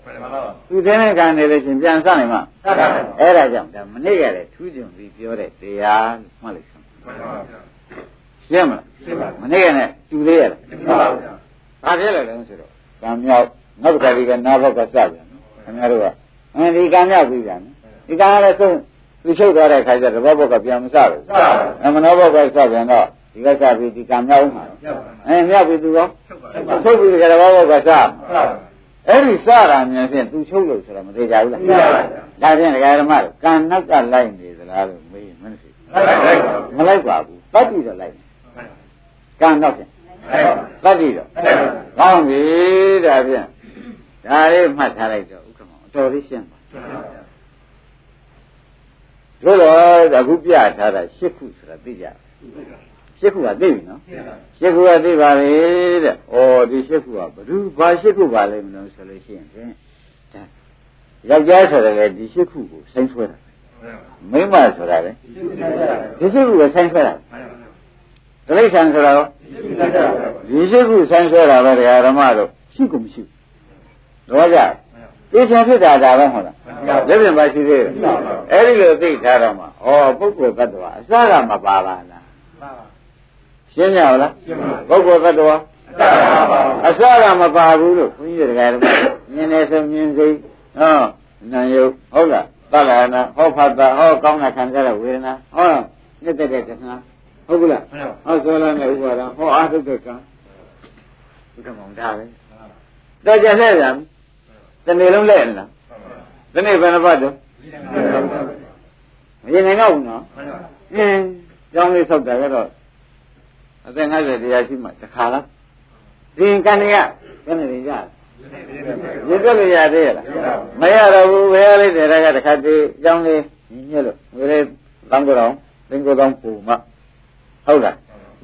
S2: သူတင်းတဲ့ကံနေလို့ရှင်ပြန်စနိုင်မှာအဲ့ဒါကြောင့်ဒါမနေ့ကလည်းထူးချွန်ပြီးပြောတဲ့တရားမှတ်လိုက် စမ်းရှင်းမလားမနေ့ကနဲ့တူသေးရလားဘာဖြစ်လဲလဲဆိုတော့ကံမြောက်နောက်တစ်ခါဒီကနာဘက်ကစပြန်ခင်ဗျားတို့ကအင်းဒီကံမြောက်ပြီးပြန်ဒီကံကလည်းဆုံးသူချုပ်သွားတဲ့ခါကျတော့ဘောဘကပြန်မစဘူးအမနောဘောကစပြန်တော့ဒီဒီကစားပြီးဒီကံမြောက်မှာအဲမြောက်ပြီးသူရောထုတ်ပြီးကြတော့ဘောကစားအဲ့ဒီစတာမြန်ဖြင့်သူချုပ်လို့ဆိုတော့မသေးကြဘူးလားဒါဖြင့်ဒကာဓမ္မတို့ကံနောက်ကလိုက်နေသလားလို့မေးမသိမလိုက်ပါဘူးတတ်ပြီးတော့လိုက် ကံနောက်ဖြင့်တတ်ပြီးတော့ကောင်းပြီဒါဖြင့်ဒါလေးမှတ်ထားလိုက်တော့ဥက္ကမောအတော်လေးရှင်းပါတို့တော့အခုပြထားတာ၈ခုဆိုတာသိကြရှစ်ခုကသိပြီနော်ရှစ်ခုကသိပါလေတဲ့။ဩဒီရှစ်ခုကဘ누구ဘာရှစ်ခုပါလဲမလို့ဆိုလို့ရှိရင်ဖြင့်ဒါယောက်ျားဆိုတယ်လေဒီရှစ်ခုကိုဆိုင်းဆွဲတာ။မိန်းမဆိုတာလေဒီရှစ်ခုကိုဆိုင်းဆွဲတာ။ ဒိဋ္ဌံဆိုတာရောဒီရှစ်ခုဆိုင်းဆွဲတာပဲတရားဓမ္မတို့ရှိကုန်မရှိဘူး။တော့ကြသိချင်ဖြစ်တာဒါပဲဟုတ်လားလက်ပြန်ပါရှိသေးတယ်အဲ့ဒီလိုသိထားတော့မှဩပုဂ္ဂိုလ်တ attva အစကမပါပါလားရှင်းကြပါလားပုဂ္ဂိုလ်တ attva အစကမပါဘူးလို့ဘုန်းကြီးတွေကလည်းမြင်နေဆိုမြင်စိဟောနာယုဟုတ်လားသလနာဟောဖတ်တာဟောကောင်းတာခံကြတဲ့ဝေဒနာဟောနှစ်သက်တဲ့တဏှာ ဟုတ်ကလားဟောဆိုလာတဲ့ဥပါဒဟောအာထုတဲ့ကံဒီကမောင်ဒါပဲတော့ကြတဲ့ဗျာတနေ့လုံးလဲလားတနေ့ဘယ်နှပတ်တော့မရင်နိုင်တော့ဘူးနော်အင်းကျောင်းလေးဆောက်တာကတော့အသက်50တရားရှိမှတခါလားဒီကန်တွေကဘယ်နဲ့နေကြရစ်လို့ရသေးရလားမရတော့ဘူးဘယ်ရလိုက်တယ်ကတခါတည်းကျောင်းလေးညှက်လို့ငွေလေးတန်းကြတော့သင်္ကိုယ်တော်ပူမှ ဟုတ်လား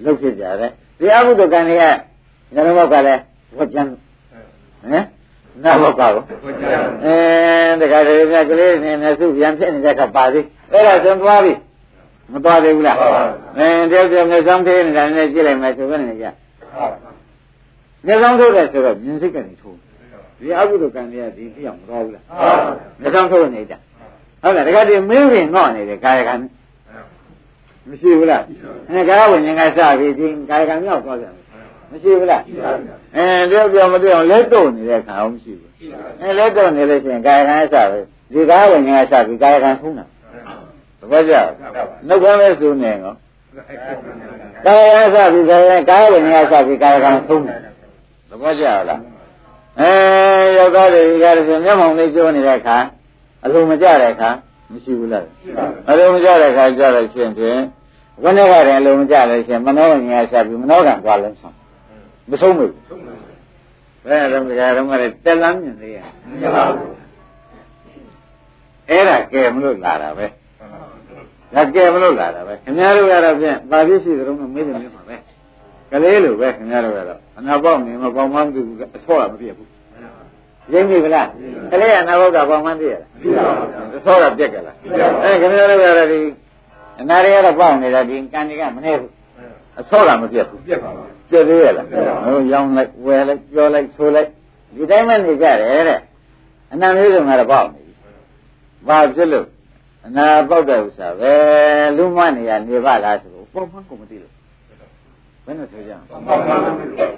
S2: လုတ်ဖြစ်ကြတယ်ဒီအမှုတကန်တွေကညနေဘောက်ကလည်းဝတ်ကြမ်းဟမ်နာဘောက်ကတော့အဲတခါတည်းမြတ်ကလေးနဲ့မျက်စုပြန်ဖြစ်နေတဲ့ကပါသေးအဲ့ဒါသွန်သွားပြီမသွားသေးဘူးလားအဲတယောက်တယောက်မျက်စောင်းသေးနေတာနဲ့ကြည့်လိုက်မယ်ဆိုဘယ်နဲ့ကြမျက်စောင်းထိုးတယ်ဆိုတော့မြင်စိတ်ကနေထိုးဒီအကုသိုလ်ကံတွေကဒီပြအောင်မတော်ဘူးလားမျက်စောင်းထိုးနေကြဟုတ်လားတခါတည်းမင်းရင်ငေါ့နေတယ်ကာယကံ မရှိဘူးလားအဲကာယဝိညာဉ်ကစပြီးဒီကာယကံမြောက်သွားပြန်မရှိဘူးလားအဲတယောက်ပြောမပြောလက်တော့နေတဲ့ခါအောင်မရှိဘူးအဲလက်တော့နေလို့ရှိရင်ကာယကံအစပဲဒီကာယဝိညာဉ်ကစပြီးကာယကံထုံးတာသဘောကျနှုတ်ခွန်းလေးစုနေနော်ကာယကံစပြီးကာယကာယဝိညာဉ်ကစပြီးကာယကံထုံးတယ်သဘောကျလားအဲယောက်ျားတွေကလည်းဆိုမျက်မှောင်လေးကျိုးနေတဲ့ခါအလိုမကျတဲ့ခါ မရှိဘူးလားအလိုမကျတဲ့ခါကြတော့ရှင်ဖြင့်ဝိနည်းကလည်းအလိုမကျလို့ရှင်မနောဝိညာဉ်ကစပြီးမနောကံသွားလုံးဆောင်မဆုံးဘူးဘယ်တော့ကြာတော့မှလည်းတက်လမ်းမြင်သေးရမပါဘူးအဲ့ဒါကဲမလို့လာတာပဲဒါကဲမလို့လာတာပဲခင်ဗျားတို့ကတော့ဖြင့်ပါပြည့်ရှိတဲ့တော့မေးတယ်မေးမှာပဲကလေးလိုပဲခင်ဗျားတို့ကတော့အနာပေါက်နေမပေါက်မှန်းသိဘူးအဆောတာမပြည့်ဘူး ရင်းပြီဗလားကလေးကအနာပေါက်ကပေါက်မှန်းသိရလားအဆောတာပြက်ကလားအဲခင်ဗျားတို့ကတော့ဒီအနာတွေကတော့ပေါက်နေတာဒီကံတွေကမနေဘူးအဆောတာမပြတ်ဘူးပြတ်ပါပါပြည့်သေးရလားဟိုရောင်းလိုက်ဝယ်လိုက်ပြောလိုက်ဆိုလိုက်ဒီတိုင်းမှနေကြတယ်တဲ့အနံမျိုးစုံကတော့ပေါက်နေပြီဘာဖြစ်လို့အနာပေါက်တဲ့ဥစ္စာပဲလူမနေရနေပါလားဆိုတော့ပေါ်မှန်းကိုမသိလို့ ဘယ်နဲ့ဆိုကြ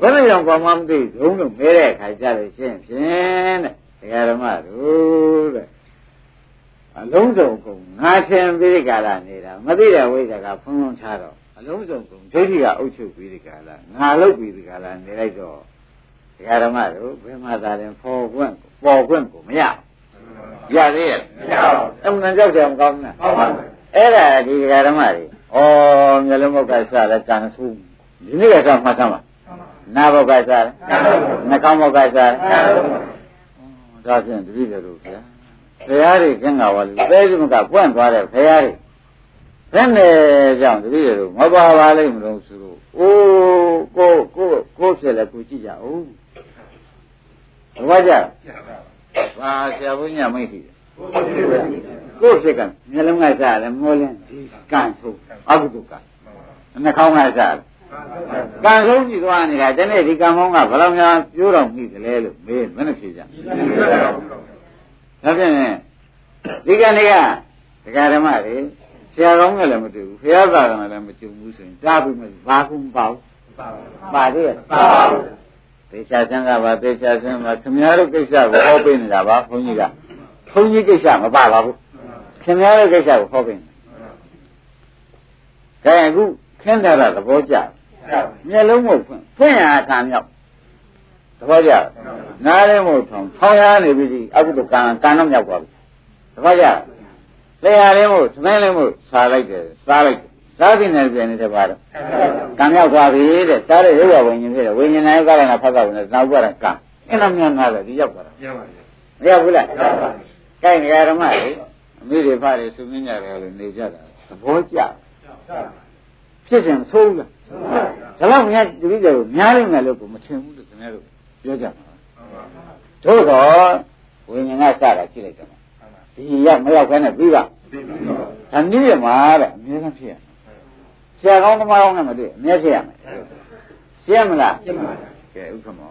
S2: ဘယ်နဲ့ကြောင့်ပေါ်မှန်းမသိဒုံလို့မဲတဲ့အခါကျလို့ရှင်းဖြင့်တဲ့ဒကာဓမ္မတို့တဲ့အလုံးစုံကုန်ငါသင်ပြီးကြလာနေတာမသိတဲ့ဝိဇ္ဇာကဖုံးဖုံးချတော့အလုံးစုံကုန်ဒိဋ္ဌိကအုပ်ချုပ်ပြီးဒီကလာငါလုတ်ပြီးဒီကလာနေလိုက်တော့ဒကာဓမ္မတို့ဘယ်မှာသာရင်ပေါ်ခွင့်ပေါ်ခွင့်ကိုမရရသေးရဲ့မရပါဘူးအမှန်ကြောက်ကြမကောင်းဘူးဟုတ်ပါဘူးအဲ့ဒါဒီဒကာဓမ္မတွေဩမျက်လုံးဘုတ်ကစတယ်ကံဆူး ဒီနေ့ကစမှတ်သမ်းပါနာဘုတ်ကစတယ်နှာခေါင်းဘုတ်ကစတယ်ဒါဖြင့်တတိယတို့ဗျာဘုရားတွေကင်းကဝါလူပဲစမကပွန့်သွားတဲ့ဘုရားတွေဘယ်နဲ့ကြောင့်တပည့်တို့မပါပါလိမ့်မလို့ဆိုတော့အိုးကိုကိုကိုဖြစ်လဲကိုကြည့်ကြအောင်ဘာကြဘာဆရာဘုညာမိတ်ရှိတယ်ကိုဖြစ်ကမျက်လုံးကစားတယ်မောလင်းဒီကံဆုံးအကုသကံနှာခေါင်းကစားတယ် ကံဆုံးကြည့်သွားနေတာတနေ့ဒီကံမောင်းကဘယ်လောက်များပြိုးတော်မိသလဲလို့မေးမနဲ့ဖြေကြဒါဖြင့်ဒီကနေ့ကဒကာဓမ္မတွေဆရာကောင်းကလည်းမတွေ့ဘူးဘုရားသာကလည်းမကြုံဘူးဆိုရင်ကြားပြီးမှဘာကုမပေါ့ပါသေးရဲ့ပါပါဘူးသေချာစမ်းကပါသေချာစမ်းပါခင်ဗျားတို့ကိစ္စကိုဟောပေးနေတာပါဘုန်းကြီးကဘုန်းကြီးကိစ္စမပါပါဘူးခင်ဗျားတို့ကိစ္စကိုဟောပေးနေဒါအခုခင်းတာသဘောကျ မျက်လုံးမဟုတ်ဖွင့်ဖွင့်ရတာမြောက်သဘောကျနားလည်းမဟုတ်ထောင်ထောင်ရနေပြီဒီအခုတော့ကံကံတော့မြောက်သွားပြီသဘောကျတရားလည်းမဟုတ်သမင်းလည်းမဟုတ်စားလိုက်တယ်စားလိုက်တယ်စားပြီးနေပြန်နေတဲ့ပါတော့ကံမြောက်သွားပြီတဲ့စားတဲ့ရုပ်ရဝိညာဉ်ဖြစ်တယ်ဝိညာဉ်နဲ့ကာရဏဖတ်တာဝင်တယ်နောက်ကြတာကံအဲ့လိုမြန်လာတယ်ဒီရောက်သွားတာ
S1: မှန်ပါဗျာ
S2: မရောက်ဘူးလားရောက်ပါပြီကိုင်နေရဓမ္မလေအမိတွေဖတွေသူမင်းကြတယ်လို့နေကြတာသဘောကျဖြစ်စဉ်ဆိုးလား ဒါတော့မြတ်တတိယကိုများလိမ့်မယ်လို့ကိုမထင်ဘူးလို့ခင်ဗျားတို့ပြောကြမှာတို့တော့ဝိညာဉ်ကစတာရှိလိုက်တယ်ဒီရောက်မရောက်ခဲနဲ့ပြီးပါဒါနည်းရမှာတဲ့အမြဲတမ်းဖြစ်ရဆရာကောင်းသမားကောင်းနဲ့မတွေ့အမြဲဖြစ်ရမယ်ရှင်းမလားရှင်းပါပါကဲဥက္ကမော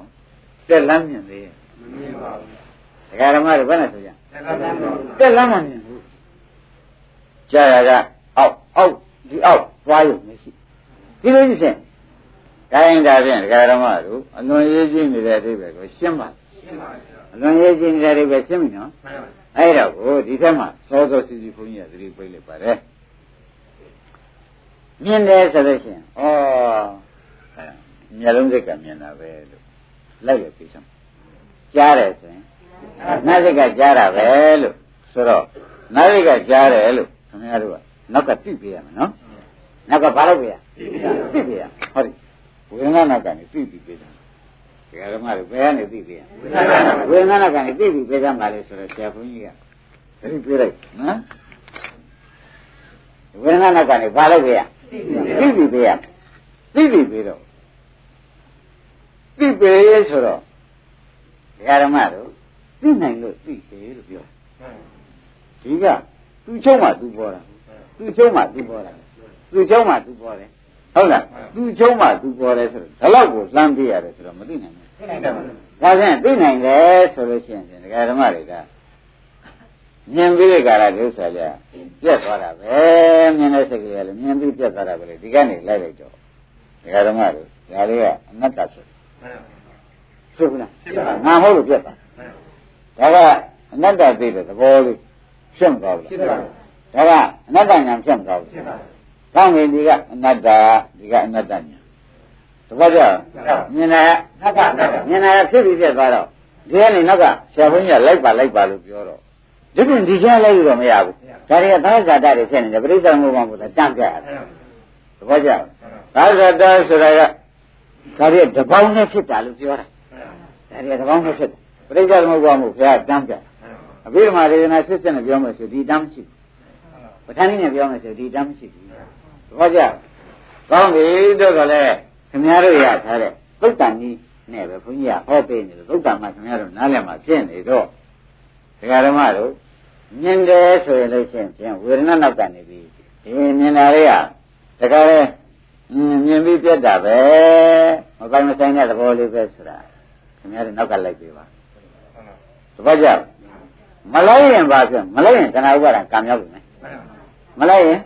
S2: တက်လမ်းမြင်သေးရဲ့မမြင်ပါဘူးဒကာဓမ္မတွေဘယ်နဲ့ဆိုကြတက်လမ်းမမြင်ဘူးကြာရကအောက်အောက်ဒီအောက်သွားရုံမရှိ ဒီလိုကြီးရှင်ဒါရင်ဒါဖြင့်ဒကာဓမ္မတို့အလွန်ရေးကြည့်နေတဲ့အဓိပ္ပာယ်ကိုရှင်းပါရှင်းပါအလွန်ရေးကြည့်နေတဲ့အဓိပ္ပာယ်ရှင်းပြီနော်မှန်ပါအဲ့တော့ကိုဒီထက်မှစောစောစီစီဘုန်းကြီးကသတိပေးလိုက်ပါတယ်မြင်တယ်ဆိုလို့ရှိရင်ဩမျက်လုံးစိတ်ကမြင်တာပဲလို့လိုက်ရပြီစမ်းကြားတယ်ဆိုရင်နားစိတ်ကကြားတာပဲလို့ဆိုတော့နားစိတ်ကကြားတယ်လို့ခင်ဗျားတို့ကနောက်ကသိပေးရမယ်နော် နောက်ကဘာလုပ်ပေးရသိပေးရဟုတ်ပြီဝေဒနာနောက်ကနေသိပြီးပေးတယ်ဒီကရမတွေဘယ်ကနေသိပေးရဝေဒနာနောက်ကနေသိပြီးပေးကြမှာလေဆိုတော့ဆရာဘုန်းကြီးကသတိပေးလိုက်နော်ဝေဒနာနောက်ကနေဘာလုပ်ပေးရသိပြီးပေးရသိပြီးပေးတော့သိပေးဆိုတော့ဒကာဓမ္မတို့သိနိုင်လို့သိတယ်လို့ပြောဒီကသူချုံးမှသူပေါ်တာသူချုံးမှသူပေါ်တာ သူချုံးမှသူပေါ်တယ်ဟုတ်လားသူချုံးမှသူပေါ်တယ်ဆိုတော့ဒါတော့ကိုလှမ်းပြရတယ်ဆိုတော့မသိနိုင်ဘူးသိနိုင်တယ်ဒါဖြင့်သိနိုင်တယ်ဆိုလို့ရှိရင်ဒကာဓမ္မတွေကမြင်ပြီးတဲ့ကာလဒုစရကြပြက်သွားတာပဲမြင်တဲ့စိတ်ကလေးကလည်းမြင်ပြီးပြက်သွားတာပဲလေဒီကနေလိုက်လိုက်တော့ဒကာဓမ္မတွေဒါလေးကအနတ္တဆိုဖြစ်ဘူးလားငါဟုတ်လို့ပြက်သွားဒါကအနတ္တသိတဲ့သဘောလေးဖြစ်မသွားဘူးလားဒါကအနတ္တညာဖြစ်မသွားဘူး ကောင်းပြီဒီကအနတ္တဒီကအနတ္တညာတပတ်ကြမြင်တာနက်ကမြင်တာဖြစ်ပြီးပြက်သွားတော့ဒီကနေနောက်ကဆရာဘုန်းကြီးကလိုက်ပါလိုက်ပါလို့ပြောတော့ဒီပြင်ဒီကျလိုက်လို့တော့မရဘူးဒါတွေကသာဇာတတွေဖြစ်နေတယ်ပရိစ္ဆေသမုပ္ပါဘုရားတန့်ပြရတယ်တပတ်ကြသာဇာတဆိုတာကဒါတွေတပေါင်းနဲ့ဖြစ်တာလို့ပြောတာဒါတွေကတပေါင်းနဲ့ဖြစ်တယ်ပရိစ္ဆေသမုပ္ပါဘုရားတန့်ပြအဘိဓမ္မာဒေသနာစစ်စစ်နဲ့ပြောမယ်ဆိုဒီတမ်းမရှိဘူးပဋ္ဌာန်းကြီးနဲ့ပြောမယ်ဆိုဒီတမ်းမရှိဘူး တပတ်ကြကောင်းပြီတော့ကလည်းခင်ဗျားတို့ရထားတဲ့သုတ်တန်ကြီးနဲ့ပဲဘုန်းကြီးကဟောပေးနေတယ်သုတ်တန်မှာခင်ဗျားတို့နားလည်မှာဖြစ်နေတော့ဒကာဓမ္မတို့မြင်တယ်ဆိုရင်လို့ရှိရင်ပြန်ဝေဒနာနောက်ကနေပြီးဒီမြင်တာလေးကတခါလေမြင်ပြီးပြတ်တာပဲမပိုင်မဆိုင်တဲ့သဘောလေးပဲဆိုတာခင်ဗျားတို့နောက်ကလိုက်ပြီပါတပတ်ကြမလိုက်ရင်ပါဆိုမလိုက်ရင်တဏှာဥပါဒံကံရောက်ပြီမယ်မလိုက်ရင်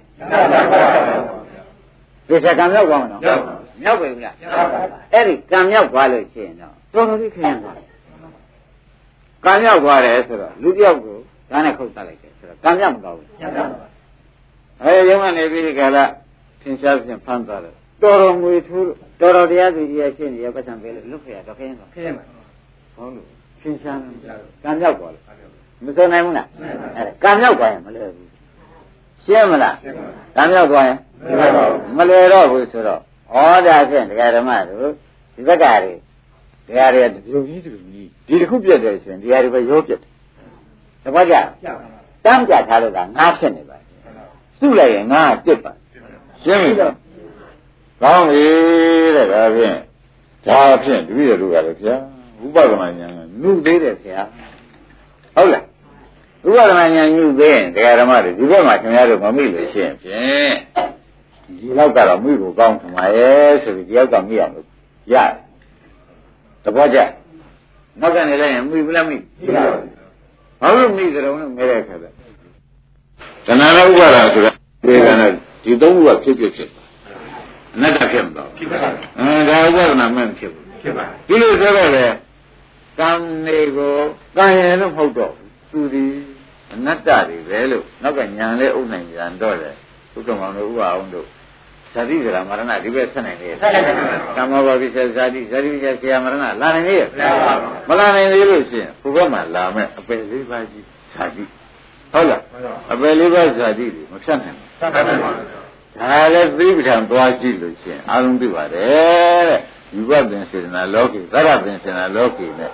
S2: ဒီစကံရောက်သွားမလားမြောက်ပြီလားအဲ့ဒီကံမြောက်သွားလို့ရှိရင်တော့တော်တော်လေးခရင်သွားကံမြောက်သွားတယ်ဆိုတော့လူတယောက်ကိုဒါနဲ့ခုတ်တတ်လိုက်တယ်ဆိုတော့ကံမြောက်မသွားဘူးအဲရုံးကနေပြီးဒီကလာသင်ရှားဖြင့်ဖမ်းသွားတယ်တော်တော်ငွေထိုးလို့တော်တော်တရားသူကြီးရဲ့ရှင်းနေရပတ်စံပေးလို့လွတ်ခရတော့ခရင်သွားခရင်ပါဟုတ်လို့သင်ရှားကံမြောက်သွားလို့မစွန်နိုင်ဘူးလားအဲကံမြောက်သွားရင်မလွယ်ဘူး ရှင်းမလားကံမြောက်သွားရင်မလွယ်တော့ဘူးဆိုတော့ဩဒါဖြင့်တရားဓမ္မတို့ဒီဘက်ကတွေတရားတွေဒီလိုကြီးဒီလိုကြီးဒီတစ်ခုပြတ်တယ်ဆိုရင်တရားတွေပဲရောပြတ်တယ်သဘောကျတမ်းပြထားလို့ကငါဖြစ်နေပါစုလိုက်ရင်ငါတစ်ပါရှင်းပြီကောင်းပြီတဲ့ဒါဖြင့်ဒါဖြင့်တပည့်တို့ကလည်းဗျာဥပဒနာဉာဏ်ကနုသေးတယ်ဗျာဟုတ်လား ဥပဒနာဉာဏ်ညှိသေးရင်တရားဓမ္မတွေဒီဘက်မှာခင်ဗျားတို့မမိလို့ရှိရင်ဖြင့်ဒီလောက်ကတော့မိဖို့ကောင်းထင်ပါရဲ့ဆိုပြီးတယောက်ကမိအောင်လို့ရတယ်တဘောကြနောက်ကနေလိုက်ရင်မိဘူးလားမိဘာလို့မိကြတော့လဲမဲတဲ့ခါကျတဏှာနဲ့ဥပါဒဆိုတာဒီကနေ့ဒီသုံးခုကဖြစ်ဖြစ်ဖြစ်အနတ္တဖြစ်မလို့ဖြစ်ပါဘူးအဲဒါဥပါဒနာမှမဖြစ်ဘူးဖြစ်ပါဒီလိုဆိုတော့လေကံနေကိုကံရင်လို့မဟုတ်တော့ သူဒီအနတ္တတွေပဲလို့နောက်ကညာလဲဥနိုင်ကြံတော့တယ်ဥက္ကမောင်တို့ဥပအောင်တို့ဇာတိကရာမရဏဒီဘက်ဆက်နိုင်လေဆက်နိုင်ပါဘူးကာမဘောပိစ္ဆဇာတိဇာတိပိစ္ဆဆရာမရဏလာနိုင်လေမလာနိုင်သေးလို့ရှိရင်ဘုဘက်မှာလာမဲ့အပယ်လေးပါးကြီးဇာတိဟုတ်လားအပယ်လေးပါးဇာတိတွေမဖြတ်နိုင်ဘူးဖြတ်နိုင်ပါဘူးဒါလည်းသိပ္ပံသွားကြည့်လို့ရှိရင်အာရုံပြုပါတယ်တဲ့ယူဘပင်စေတနာလောကီသရပင်စေတနာလောကီနဲ့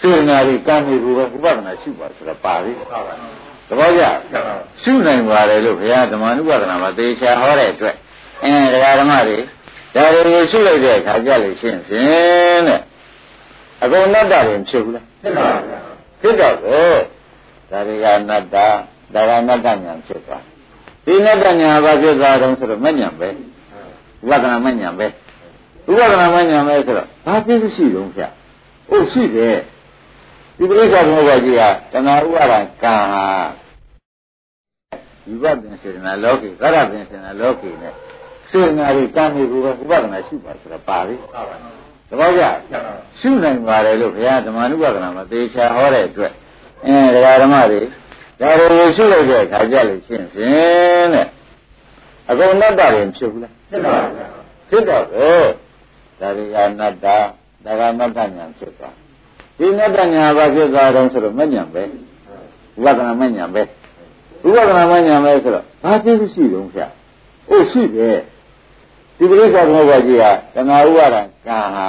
S2: စေတနာတွေကံတွေကိုပဲဥပဒနာရှုပါဆိုတာပါပြီဟုတ်ပါဘူးသဘောကျရှုနိုင်ပါတယ်လို့ဘုရားဓမ္မနုပါဒနာမှာသေချာဟောတဲ့အတွက်အင်းတရားဓမ္မတွေဒါတွေကိုရှုလိုက်တဲ့အခါကြလို့ရှင်းဖြင့်တဲ့အကုန်နတ္တရင်ဖြစ်ဘူးလားဖြစ်ပါဘူးဖြစ်တော့ကိုဒါတွေကအနတ္တဒါကအနတ္တညာဖြစ်သွားဒီနတ္တညာဘာဖြစ်သွားတော့ဆိုတော့မညာပဲဝိပဿနာမညာပဲဝိပဿနာမညာပဲဆိုတော့ဘာဖြစ်ရှိတုံးဖြတ်ဟုတ်ရှိတယ် ဒီပရိစ္ဆေသမုပ္ပါကြီးကတဏှာဥပါဒံကံဟာဝိပဿနာစေတနာလောကီသရပင်စေတနာလောကီနဲ့စေတနာတွေကံတွေကိုပဲဥပဒနာရှိပါဆိုတာပါပြီသဘောကျရှုနိုင်ပါတယ်လို့ဘုရားဓမ္မနုပါဒနာမှာသေချာဟောတဲ့အတွက်အင်းဒကာဓမ္မတွေဒါတွေကိုရှုလိုက်တဲ့အခါကြလို့ရှင်းဖြင့်တဲ့အကုန်နတ္တရင်ဖြစ်ဘူးလားဖြစ်ပါဘူးဖြစ်တော့ကိုဒါတွေကအနတ္တဒါကမတ္တညာဖြစ်သွား ဒီမေတ္တာညာဘာဖြစ်သွားတော့ဆိုတော့မညံပဲဝိပဿနာမညံပဲဝိပဿနာမညံပဲဆိုတော့ဘာသိရှိတုံးဖြာအို့ရှိတယ်ဒီပရိစ္ဆာသမုပ္ပါကြီးဟာတဏှာဥပါဒံကံဟာ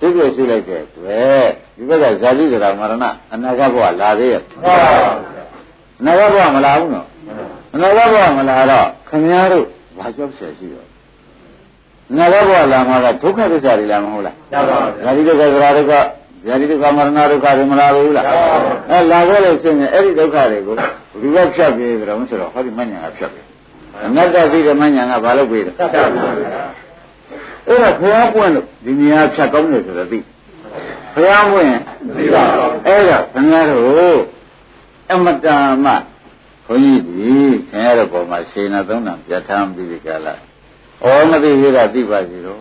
S2: သိလို့ရှိလိုက်တဲ့တွေ့ဒီဘက်ကဇာတိကရာမရဏအနာဂတ်ဘဝလာသေးရဲ့ဟုတ်ပါဘူးအနာဂတ်ဘဝမလာဘူးနော်အနာဂတ်ဘဝမလာတော့ခင်ဗျားတို့ဘာကြောက်ဆယ်ရှိတော့နာဂဘဝလာမှာကဒုက္ခသစ္စာတွေလာမဟုတ်လားမှန်ပါဘူးဒါဒီဒုက္ခသရာဒုက္ခ ဇာတိဒုက္ခမရဏဒုက္ခတွေမလာဘူးလားအဲလာခဲ့လို့ရှိရင်အဲ့ဒီဒုက္ခတွေကိုဒီဘက်ဖြတ်ပြေးကြတော့ဆိုတော့ဟောဒီမညာကဖြတ်ပြေးအနတ္တသိတဲ့မညာကဘာလို့ပြေးလဲအဲ့တော့ဘုရားပွင့်လို့ဒီနေရာဖြတ်ကောင်းတယ်ဆိုတော့သိဘုရားပွင့်သိပါဘူးအဲ့တော့ခင်ဗျားတို့အမတန်မှဘုန်းကြီးဒီခင်ဗျားတို့ပေါ်မှာရှင်းနာသုံးတာပြဋ္ဌာန်းပြီးဒီကလာဩမသိသေးတာသိပါစီတော့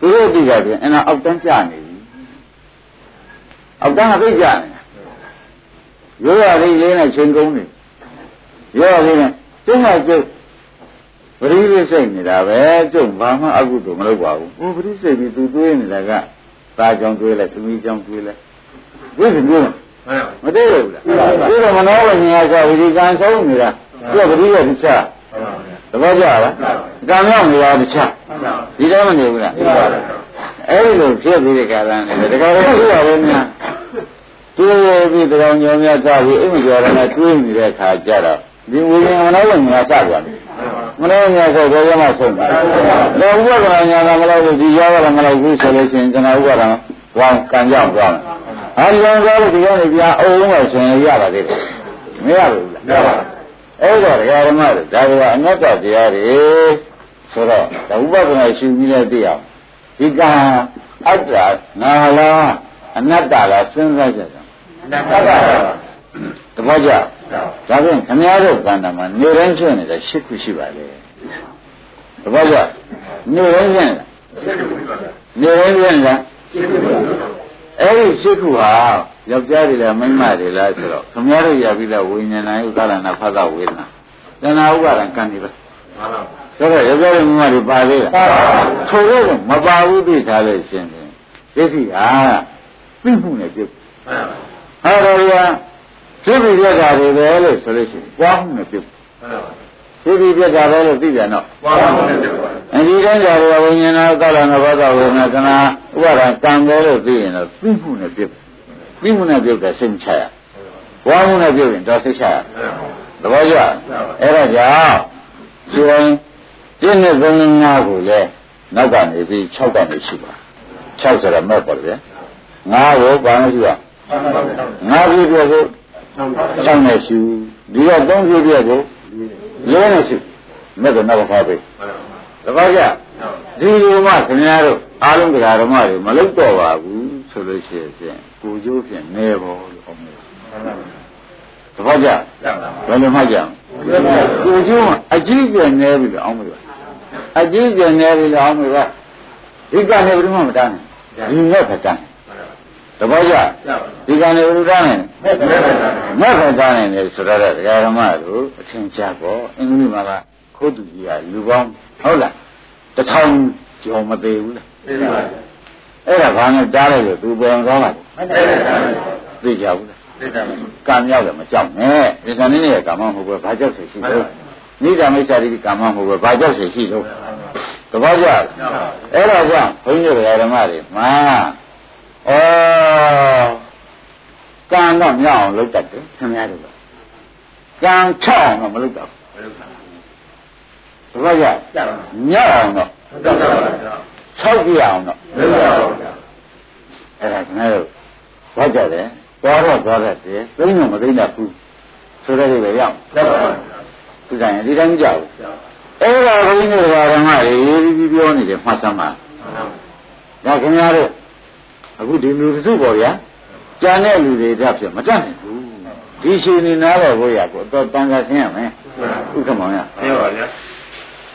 S2: သူတို့သိကြပြန်အဲ့ဒါအောက်တန်းကြနေပြီ အောက်တန်းကသိကြနေရိုးရလေးလေးနဲ့ချိန်ကုန်နေရိုးရလေးနဲ့ကျုံးကကျုပ်ပရိသေစိတ်နေတာပဲကျုပ်ဘာမှအကုသို့မလုပ်ပါဘူးဟိုပရိသေပြီးသူတွေးနေတာကသားကြောင့်တွေးလဲသမီးကြောင့်တွေးလဲဝိသေတွေးမတွေးဘူးလားတွေးတော့မနောဝိညာဉ်ကဝိဒီကံဆုံးနေတာသူကပရိသေတခြားသဘောကျလားကံမြောက်နေတာတခြားဒီတော့မနေဘူးလား အဲ့ဒီလိုဖြစ်ပြီးတဲ့ကာလနဲ့တခါတော့သူ့ရပဲများတွေးပြီးတောင်ညောင်များသားပြီးအိမ်ကျော်ရနဲ့တွေးနေတဲ့ခါကျတော့ဒီဝိညာဉ်မနောဝိညာဉ်ကစသွားတယ်မနောဝိညာဉ်ဆိုဘယ်ရမှဆုံးတယ်တော့ဥပဒနာညာကမလို့ဒီရောကမလို့ဘူးဆိုလို့ရှိရင်ကျွန်တော်ဥပဒနာဝါကံကြောက်သွားတယ်အားလုံးကားလို့ဒီကနေပြအုံးလို့ဆိုရင်ရပါသေးတယ်မရဘူးလားအဲ့တော့ဓမ္မတွေဒါကအငတ်တရားတွေဆိုတော့ဒါဥပဒနာရှိပြီးလည်းသိအောင် ဒီကံအတ္တနာလားအနတ္တလားစဉ်းစားကြတယ်အနတ္တပါတပည့်ကြဒါဖြင့်ခမည်းတော်ကန္တာမှာနေတိုင်းဖြစ်နေတဲ့ရှစ်ခုရှိပါလေတပည့်ကြနေတိုင်းဖြစ်နေတိုင်းဖြစ်လားအဲ့ဒီရှစ်ခုဟာယောက်ျားတွေလားမိန်းမတွေလားဆိုတော့ခမည်းတော်ရပြီးတော့ဝိညာဏယုကာလနာဖသဝေဒနာတဏှာဥပါဒံကံနေပဲမှန်ပါ ဆိုတော့ယောက်ျားတွေမိန်းမတွေပါသေးလားဆိုတော့မပါဘူးသိထားလို့ရှင်တယ်ဒိဋ္ဌိဟာသိမှုနဲ့ပြုတ်မှန်ပါဟောတော်ရဖြစ်ပြီးပြတာတွေပဲလို့ဆိုလို့ရှိရင်ပွားမှုနဲ့ပြုတ်ဖြစ်ပြီးပြတာပဲလို့သိတယ်နော်ပွားမှုနဲ့ပြုတ်ပါအဲဒီတိုင်းကြရဝိညာဏကာလနာဘောဓဝေဒနာကနာဥပါဒံကံပဲလို့သိရင်တော့သိမှုနဲ့ပြုတ်သိမှုနဲ့ပြုတ်တဲ့စိတ်ချရပွားမှုနဲ့ပြုတ်ရင်တော့စိတ်ချရသဘောကျအဲ့ဒါကြောင့်ရှင် ပြည့်နဲ့သုံးငါးကိုလည်းနောက်ကနေပြီး6ကနေရှိပါ6ဆိုတော့မဲ့ပါလေငါးကိုဘာလို့ရှိပါငါးပြည့်ပြည့်ကို6နဲ့ရှိဒီက3ပြည့်ပြည့်ကို4နဲ့ရှိမဲ့တော့နောက်ဖားပေးတပည့်ကြဒီလိုမှခင်ဗျားတို့အားလုံးတရားဓမ္မတွေမလုပ်တော့ပါဘူးဆိုလို့ရှိရင်ကိုကျိုးဖြင့်နေပေါ်လို့ဟောမယ်တပည့်ကြဘယ်လိုမှကြအောင်ကိုကျိုးအကြီးကျယ်နေပြီလို့အောင်မလို့ အကြီးကျယ်နေပြီလို့အောင်မလို့ဒီကနေဘယ်မှမတန်းနဲ့ဒီနဲ့ခတန်းတပည့်ကြဒီကံတွေဘုရားနဲ့မက်ခတာနေတယ်ဆိုတော့ဒကာဓမ္မတို့အထင်ရှားပေါ့အင်္ဂလိပ်မှာကခိုးသူကြီးကလူပေါင်းဟုတ်လားတထောင်ကျော်မသေးဘူးလား
S3: သိပါပါ
S2: အဲ့ဒါဘာနဲ့ကြားလိုက်လို့သူပြန်သွားပါလဲ
S3: မသိပါဘူး
S2: သိကြဘူးလား
S3: သိပါပါ
S2: ကံမြောက်တယ်မကြောက်နဲ့ဒီကနေ့ရဲ့ကာမမဟုတ်ဘူးဘာကြောက်ဆွေရှိ လို့နိဒာမိစ္ဆာတိကာမမဟုတ်ဘူးဘာကြောက်ဆွေရှိလို့တပည့်ကြအဲ့ဒါကြောင့်ဘုန်းကြီးတို့ဓမ္မတွေမှာဩကံတော့မြောက်အောင်လုပ်တတ်တယ်ခင်ဗျားတို့ကံချောက်အောင်တော့မလုပ်တော့
S3: ဘယ်လိုလဲ
S2: တပည့်ကြ
S3: ကြာပါ
S2: မြောက်အောင်တော့
S3: တော့တော့ပါတော့
S2: ချောက်ပြအောင်တော့
S3: ဘယ်လိုလဲတော့
S2: အဲ့ဒါခင်ဗျားတို့ဘာကြောက်လဲသွားတော့သွားတတ်တယ်သိနေမသိတတ်ဘူးဆိုတဲ့တွေပဲရောက်
S3: တော့ပါ
S2: သူကရင်ဒီတိုင်းမကြောက်ဘူးအဲ့ဒါဘုန်းကြီးတို့ဓမ္မတွေရေးပြီးပြောနေတယ်မှတ်စမ်းပါဒါခင်ဗျားတို့အခုဒီလူတစုပေါ်ဗျာကြံတဲ့လူတွေတက်ဖြစ်မတတ်နိုင်ဘူးဒီရှင်နေနာတော့ဘိုးရကိုတော့တန်ခါဆင်းရမယ်ဥက္ကမောင်ရ
S3: ပြောပါဗျာ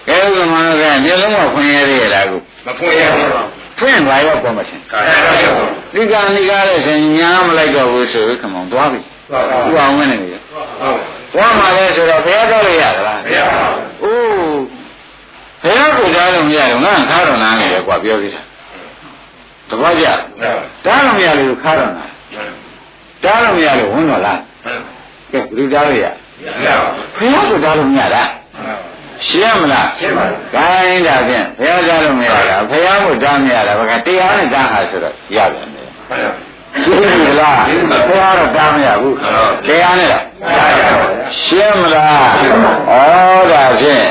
S2: ကဲဥက္ကမောင်ကမျိုးလုံးကခွင့်ရသေးရလားခု
S3: မဖွင့်ရဘူးပါ
S2: ဖွင့်ပါရောပေါ်မရှင်
S3: ကာယရော
S2: ဒီကံဒီကားလို့ရှင်ညာမလိုက်တော့ဘူးဆိုဥက္ကမောင်သွားပြီ
S3: ဟုတ်ပါ
S2: ဥ
S3: ဘူး
S2: အောင်ဝင်နေပြီ
S3: ဟုတ်
S2: သွားမှာလဲဆိုတော့ဘုရားတော်ရရသလား
S3: မရပါဘူး
S2: အိုးဘယ်တော့ကိုကြားလို့မရတော့ငါခါတော့နားနေတယ်ကွာပြောသေးတာတပည့်ကြတားလို့မရလို့ခါတော့နာတားလို့မရလို့ဝင်တော့လားကဲဘယ်လိုတားလို့ရ
S3: မရပါဘူး
S2: ဘယ်တော့ကိုကြားလို့မရတာရှင်းမလား
S3: ရှင်းပါပြီ
S2: ခိုင်းတာဖြင့်ဘုရားကြားလို့မရတာဘုရားကိုတားမရတာဘာကတရားနဲ့တားဟာဆိုတော့ရပြန်တယ်
S3: မှန်ပါ
S2: ရှင်းပြီလားဘုရားတော့တားမရဘူးတရားနဲ့တော့ရှင်းမလားဩဒါဖြင့်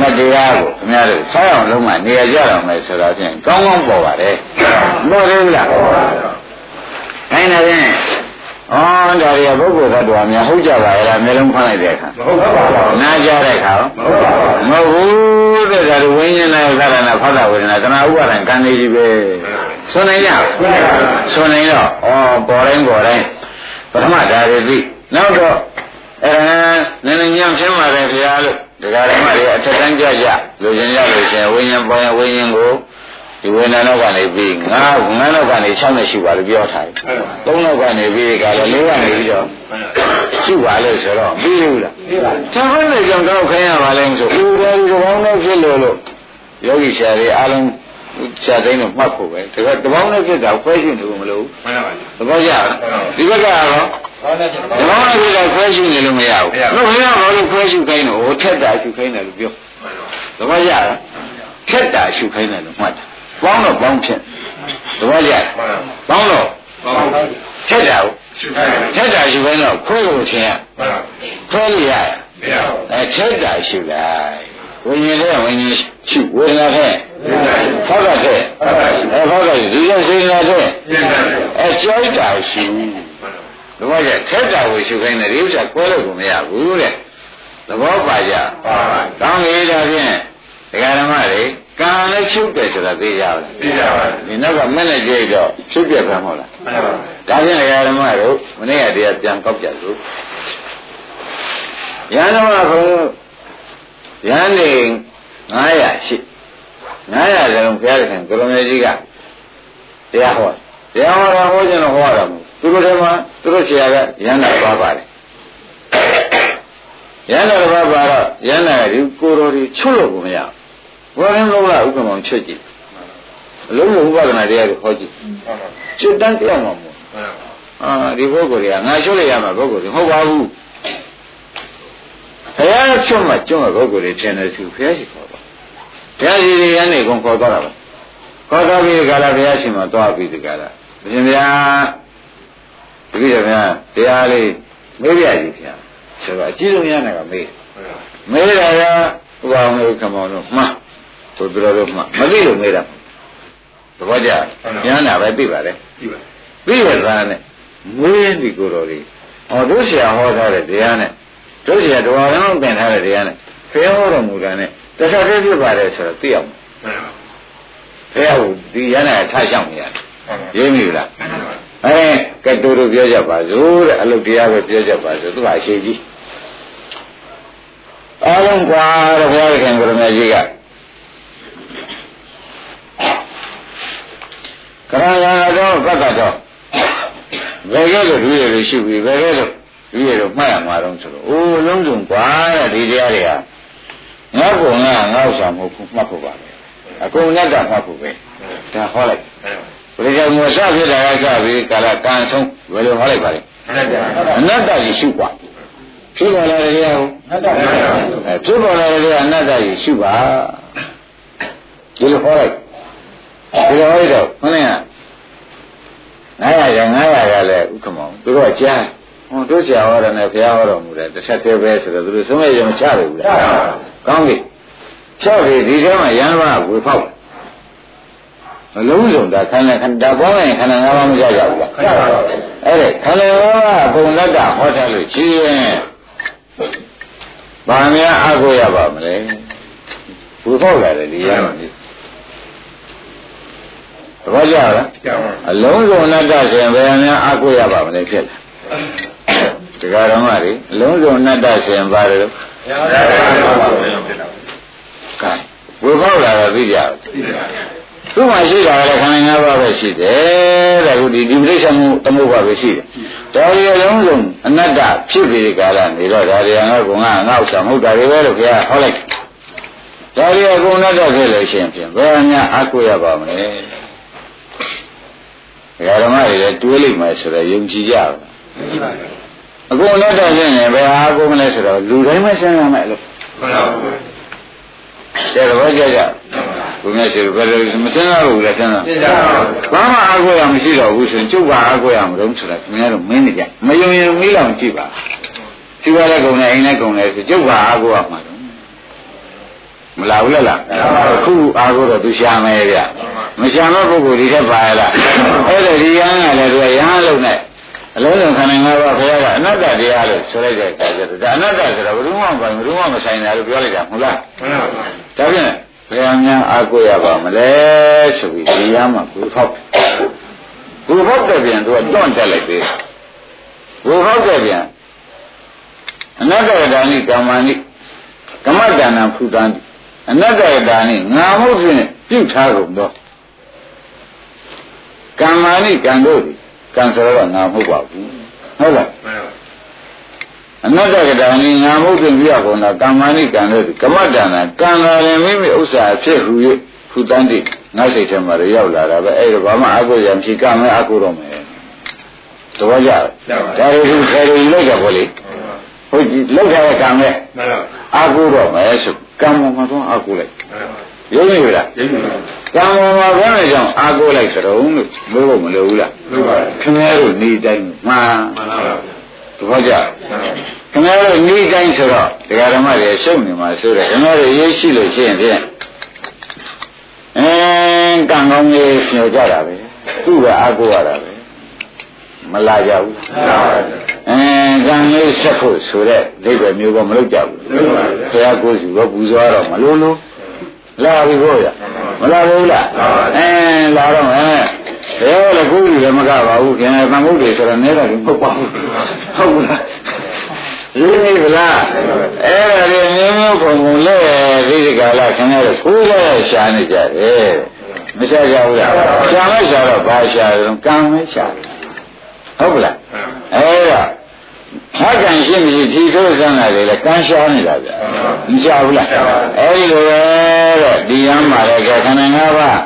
S2: မတရားကိုခင်ဗျားတို့ဆောင်းအောင်လုံးမနေရကြတော့မယ်ဆိုတော့ဖြင့်ကောင်းကောင်းပေါ်ပါတယ်မဟုတ်သေးဘူးလားခိုင်းတယ်ဖြင့်ဩဒါရီပုဂ္ဂိုလ်သတ္တဝါများဟုတ်ကြပါရဲ့လားမျိုးလုံးဖွင့်လိုက်တဲ့အခါ
S3: မဟုတ်ပါဘူး
S2: နားကြတဲ့အခါရော
S3: မဟုတ်ပါဘူး
S2: မဟုတ်ဘူးတဲ့ဒါလိုဝိညာဉ်နဲ့သာရဏဖောက်တာဝေဒနာတဏှာဥပါဒံကံနေကြီးပဲ ဆွနိုင်ရဆွနိုင်တော့ဩပေါ်တိုင်းပေါ်တိုင်းပထမဒါတွေပြီနောက်တော့အဲနည်းနည်းညံ့ဖြစ်ပါတယ်ခင်ဗျားလို့ဒကာဓမ္မတွေအထက်တန်းကြကြလူချင်းရလို့ရှင်ဝိညာဉ်ပေါ်ရင်ဝိညာဉ်ကိုဒီဝိညာဉ်တော့ကနေပြီးငါးငါးတော့ကနေ6နဲ့ရှိပါလို့ပြောထားတယ်သုံးတော့ကနေပြီးကလည်းလေးကနေပြီးတော့ရှိပါလို့ဆိုတော့ပြီးဘူးလား
S3: ပြပါ
S2: သာဝတိကြောင့်တော့ခိုင်းရပါလဲဆိုဦးတော်ဒီဘောင်းတော့ဖြစ်လို့လို့ယောဂီဆရာတွေအားလုံး ဆရာတိုင်းတော့မှတ်ဖို့ပဲဒါကတဘောင်းနဲ့ဖြစ်တာခွဲရှင်းလို့မလို့
S3: မှန်ပါပါ
S2: သဘောကျလားဒီဘက်ကတော့
S3: ဟောတဲ့ကျ
S2: တဘောင်းနဲ့ဖြစ်တာခွဲရှင်းနေလို့မရဘူးလို့ဘယ်တော့လို့ခွဲရှင်းခိုင်းတော့ဟိုထက်တာရှုခိုင်းတယ်လို့ပြောသဘောကျလားထက်တာရှုခိုင်းတယ်လို့မှတ်တာပေါင်းတော့ပေါင်းဖြစ်သဘောကျလား
S3: မှန်ပါ
S2: ပေါင်းတော့
S3: ပါဟုတ်ပါ
S2: ထက်တာကို
S3: ရှုခိုင်းတယ်
S2: ထက်တာရှုခိုင်းတော့ခွဲလို့ချင်းရ
S3: မှန်ပါ
S2: ခွဲလို့ရရ
S3: မရဘူး
S2: အဲချက်တာရှုလိုက် ဝိညာဉ်နဲ့ဝိညာဉ်ရှုဝေဒနာနဲ့ဖောက်တာတဲ့အဲဖောက်တာဒီလိုစေနာတဲ့
S3: ရှင်းတယ်
S2: အဲကြောက်တာရှုသဘောကျချက်တာကိုရှုခိုင်းတယ်ဒီဥစ္စာကွဲလို့ကိုမရဘူးတဲ့သဘောပါကြ
S3: ပါပါ
S2: ကောင်းပြီဒါဖြင့်ဒကာဓမ္မတွေကံလည်းရှုတယ်ဆိုတာသိကြပါလား
S3: ပြရပါ
S2: ဒီနောက်ကမက်နဲ့ကြိတ်တော့ရှုပြခံမဟုတ်လား
S3: မှန်ပါ
S2: ဒါဖြင့်ဒကာဓမ္မတို့မနေ့ကတည်းကပြန်ကောက်ကြလို့ရဟန်းတော်ကဘုန်းရ ဟန်းနေ900ရှိ900ကျလုံးဘုရားရှင်ကရုဏာကြီးကတရားဟောတရားဟောတာဟောခြင်းတော့ဟောတာမဟုတ်သူတို့တွေမှာသူတို့ဆရာကရဟန်းတော်ပါပါတယ်ရဟန်းတော်ပါပါတော့ရဟန်းတော်ဒီကိုတော်ဒီချွတ်လို့ကိုမရဘူးဘောရင်းလုံးလားဥက္ကမောင်ချွတ်ကြည့်အလုံးစုံဥပဒနာတရားကိုဟောကြည့်
S3: မှန်ပါ
S2: ချွတ်တန်းပြောင်းမှာမဟုတ်
S3: မှန်ပါ
S2: အာဒီပုဂ္ဂိုလ်တွေကငါချွတ်လိုက်ရမှာပုဂ္ဂိုလ်တွေမဟုတ်ပါဘူး ဘုရားချွတ်မှကျွတ်မှာပုဂ္ဂိုလ်တွေထင်တယ်သူဘုရားရှိခိုးပါဘုရားရှိတွေရနေကုန်ခေါ်သွားတာပါခေါ်သွားပြီးဒီကလာဘုရားရှင်မှာသွားပြီးဒီကလာအရှင်ဘုရားတပည့်တော်များတရားလေးမေးပြကြည့်ဗျာဆိုတော့အကြည့်ဆုံးရနေကမေးမေးတာကဥပအောင်လို့ခမောင်းလို့မှတ်သူတို့တို့မှတ်မသိလို့မေးတာသဘောကျဉာဏ်နာပဲသိပါလေ
S3: ဒီပါ
S2: ပြီးရသားနဲ့မွေးဒီကိုယ်တော်လေးဟောတို့ဆရာဟောထားတဲ့တရားနဲ့ တို့ဆရာတော်အောင်တင်ထားတဲ့တရားနဲ့ဖေဟောတော်မူတာနဲ့တခြားတည်းဖြစ်ပါတယ်ဆိုတော့သိအောင်
S3: မှန်ပါ
S2: ဖေဟောဒီရနဲ့ထားရှောက်နေရတယ်
S3: မှန်ပါ
S2: ရင်းပြီလား
S3: မှန်ပါ
S2: အဲကဲတူတူပြောကြပါစို့တဲ့အလုပ်တရားပဲပြောကြပါစို့သူကအရှိကြီးအားလုံးကွာတဲ့ဘုရားခင်ကရမကြီးကကရဏာတော်ဘက်ကတော့ဘယ်ကဲလို့လူရည်ရှိပြီဘယ်ကဲလို့ လူရည်တော့မှတ်ရမှာတော့ဆိုတော့အိုးလုံးစုံကွာတဲ့ဒီတရားတွေကငါ့ကိုငါငါ့ဥစ္စာမဟုတ်ဘူးမှတ်ဖို့ပါပဲအကုန်အနတ္တမှတ်ဖို့ပဲဒါဟောလိုက်ဘယ်ကြောင့်မို့စဖြစ်တာကစပြီးကာလကံဆုံးဘယ်လိုဟောလိုက်ပါလဲအနတ္တကြီးရှုပါဖြစ်ပေါ်လာတဲ့တရားကိုအနတ္တအဲဖြစ်ပေါ်လာတဲ့တရားအနတ္တကြီးရှုပါဒီလိုဟောလိုက်ဒီလိုဟောလိုက်တော့ခဏက900ရ900ရလဲဥက္ကမောင်သူတို့ကကြား ဟောတို့ဆရာဟောတယ်နဲ့ဘုရားဟောတော်မူတယ်တစ်ချက်တည်းပဲဆိုတော့သူတို့ဆုံးမရမချတယ်ဘူးလားကောင်းပြီချပြီဒီထဲမှာရန်ဘာဝေဖောက်မလုံးစုံဒါခန္ဓာခန္ဓာပေါင်းရင်ခန္ဓာ၅ပါးမကြကြဘူးလားအဲ့ဒါခန္ဓာ၅ပါးအကုန်လက်တာဟောထားလို့ရှိရင်ဘာများအကိုရပါမလဲဝေဖောက်လာတယ်ဒီရမှာဒီသဘောကျလားအလုံးစုံအနတ္တဆိုရင်ဘယ်များအကိုရပါမလဲဖြစ်လား တရားတော်မတွေအလုံးစုံအနတ္တဆိုရင်ပါတယ်လို့ကဲဝေဖောက်လာတော့သိကြဘူးသူ့မှာရှိတာလည်းခန္ဓာ၅ပါးပဲရှိတယ်တဲ့ခုဒီဒီပြိဿမှုသမုပ္ပါပဲရှိတယ်ဒါရီအလုံးစုံအနတ္တဖြစ်ပြီးကာလနေတော့ဒါရီငါကငါငါဥစ္စာမဟုတ်တာတွေပဲလို့ဘုရားဟောလိုက်ဒါရီအကုန်အနတ္တဖြစ်လို့ရှိရင်ဖြင့်ဘယ်များအကုရပါမလဲဓမ္မတွေလည်းတွေးလိုက်မှဆိုတော့ယုံကြည်ကြပါ အကုန်အနတ္တဖြစ်ရင်ဘယ်ဟာအကုန်မလဲဆိုတော့လူတိုင်းမဆင်းရမယ်လို့တဲ့တော့ကြကြဘုရားရှိဘယ်လိုမစင်းရဘူးလားစင်းရဘာမှအားကိုးရမရှိတော့ဘူးဆိုရင်ကျုပ်ကအားကိုးရမလို့ဆိုတာခင်ဗျားတို့မင်းနေကြမယုံရင်မေးလောက်ကြည့်ပါဒီပါလဲကုန်တယ်အိမ်နဲ့ကုန်တယ်ဆိုကျုပ်ကအားကိုးရမှာတော့မလာဘူးလားခုအားကိုးတော့သူရှာမယ်ဗျမရှာမဲ့ပုဂ္ဂိုလ်ဒီထက်ပါရလားအဲ့ဒါဒီရဟန်းကလည်းသူကရဟန်းလုံးနဲ့ အလုံးစုံခန္ဓာ၅ပါးဘုရားကအနတ္တတရားလို့ဆိုလိုက်တဲ့အခါကျတော့ဒါအနတ္တဆိုတော့ဘယ်သူမှမပိုင်ဘယ်သူမှမဆိုင်တာလို့ပြောလိုက်တာမဟုတ်လားမှန်ပါပါဒါဖြင့်ဘယ်အများအားကိုးရပါမလဲဆိုပြီးဒီရမှာကိုဖောက်ကိုဖောက်တဲ့ပြန်သူကတွန့်တက်လိုက်ပြီကိုဖောက်တဲ့ပြန်အနတ္တဒါနိကမ္မနိကမ္မဒါနဖူတံအနတ္တဒါနိငါမှုဖြင့်ပြုထားကုန်တော့ကမ္မာနိကံတို့သည် ကံဆိုတော့ငါမဟုတ်ပါဘူးဟုတ်လားအနတ္တကတာနိငါမဟုတ်ပြင်ပြကုန်တာကမ္မာနိကံတို့သည်ကမ္မတဏ္ဍကံလာရင်မိမိဥစ္စာဖြစ်ဟူ၍ဖူတန်းတိငါစိတ်ထဲမှာရောက်လာတာပဲအဲ့ဒါဘာမှအကုရံဖြစ်ကမဲအကုတော့မယ်သဘောကျလားဒါရီသူဆယ်ရီလောက်ကြပါလေဟုတ်ကြီးလောက်ထားတဲ့ကံပဲအကုတော့မယ်ဆိုကံပေါ်မှာတော့အကုလိုက် ရုံးနေပြီလားကံပေါ်မှာဘယ်နဲ့ကြောင့်အာကိုလိုက်ကြတော့လို့လို့ဖို့မလိုဘူးလားလိုပါဘူးခင်ဗျားတို့နေတိုင်းမှန်မှန်ပါပါသဘောကျခင်ဗျားတို့နေတိုင်းဆိုတော့တရားဓမ္မတွေရှုပ်နေမှာဆိုတော့ခင်ဗျားတို့ရေးရှိလို့ရှိရင်ဖြင့်အင်းကံကောင်းကြီးညှို့ကြတာပဲသူ့ကအာကိုရတာပဲမလာကြဘူးအင်းကံလေးဆက်ဖို့ဆိုတဲ့ဒိဗ္ဗေမျိုးကမလုပ်ကြဘူးဘုရားကိုယ်စီကပူဇော်တော့မလို့လို့ လာပြီကိုရမလာဘူးလားအဲလာတော့အဲဘယ်လိုကိုကြီးလည်းမကပါဘူးခင်ဗျာသမုဒ္ဒေဆိုတော့နဲတာကြီးမဟုတ်ပါဘူးဟုတ်လားရင်းနေဗလားအဲ့ဒါလေးမျိုးမျိုးပုံပုံလဲဒီဒီကလာခင်ဗျားတို့ကိုယ်လည်းရှာနေကြတယ်မရှာကြဘူးလားရှာလိုက်ရှာတော့ဘာရှာတော့ကံပဲရှာဟုတ်ကလားအဲ့ဒါ ဟာကံရှိမရှိဒီဆိုစမ်းတာတွေလည်းကံရှားနေတာဗျမရှားဘူးလားအဲဒီလိုပဲတဲ့ဒီရမ်းပါလေခန္ဓာ၅ပါး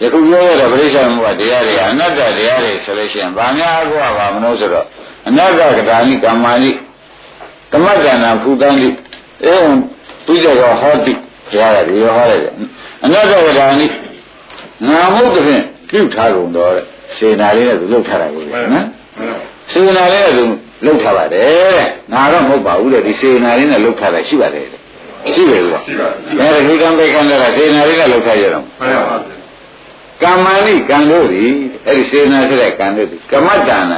S2: ယခုပြောရတဲ့ပရိစ္ဆေမှုကတရားတွေအနတ္တတရားတွေဆိုလို့ရှိရင်ဗာများအကွာပါမလို့ဆိုတော့အနတ္တကတာနိကမ္မာနိကမ္မတဏ္ဍဖူတံတိအဲသူကြရောဟောတိတရားတွေဒီဟောရတယ်အနတ္တကတာနိငါမဟုတ်တဲ့ဖြင့်ပြုထားကုန်တော့စေနာလေးနဲ့သူလှုပ်ထားတာကိုနော် စေနာလေးနဲ့သူလှုပ်ထားပါတယ်တဲ့ငါတော့မဟုတ်ပါဘူးတဲ့ဒီစေနာလေးနဲ့လှုပ်ထားတာရှိပါတယ်တဲ့ရှိတယ်ကွာရှိပါဘူးဒါဒီကံပဲခံတာစေနာလေးနဲ့လှုပ်ထားကြတော့မှန်ပါပါကမ္မဏိကံတို့သည်အဲ့ဒီစေနာဆိုတဲ့ကံတို့သည်ကမ္မတဏ္ဏ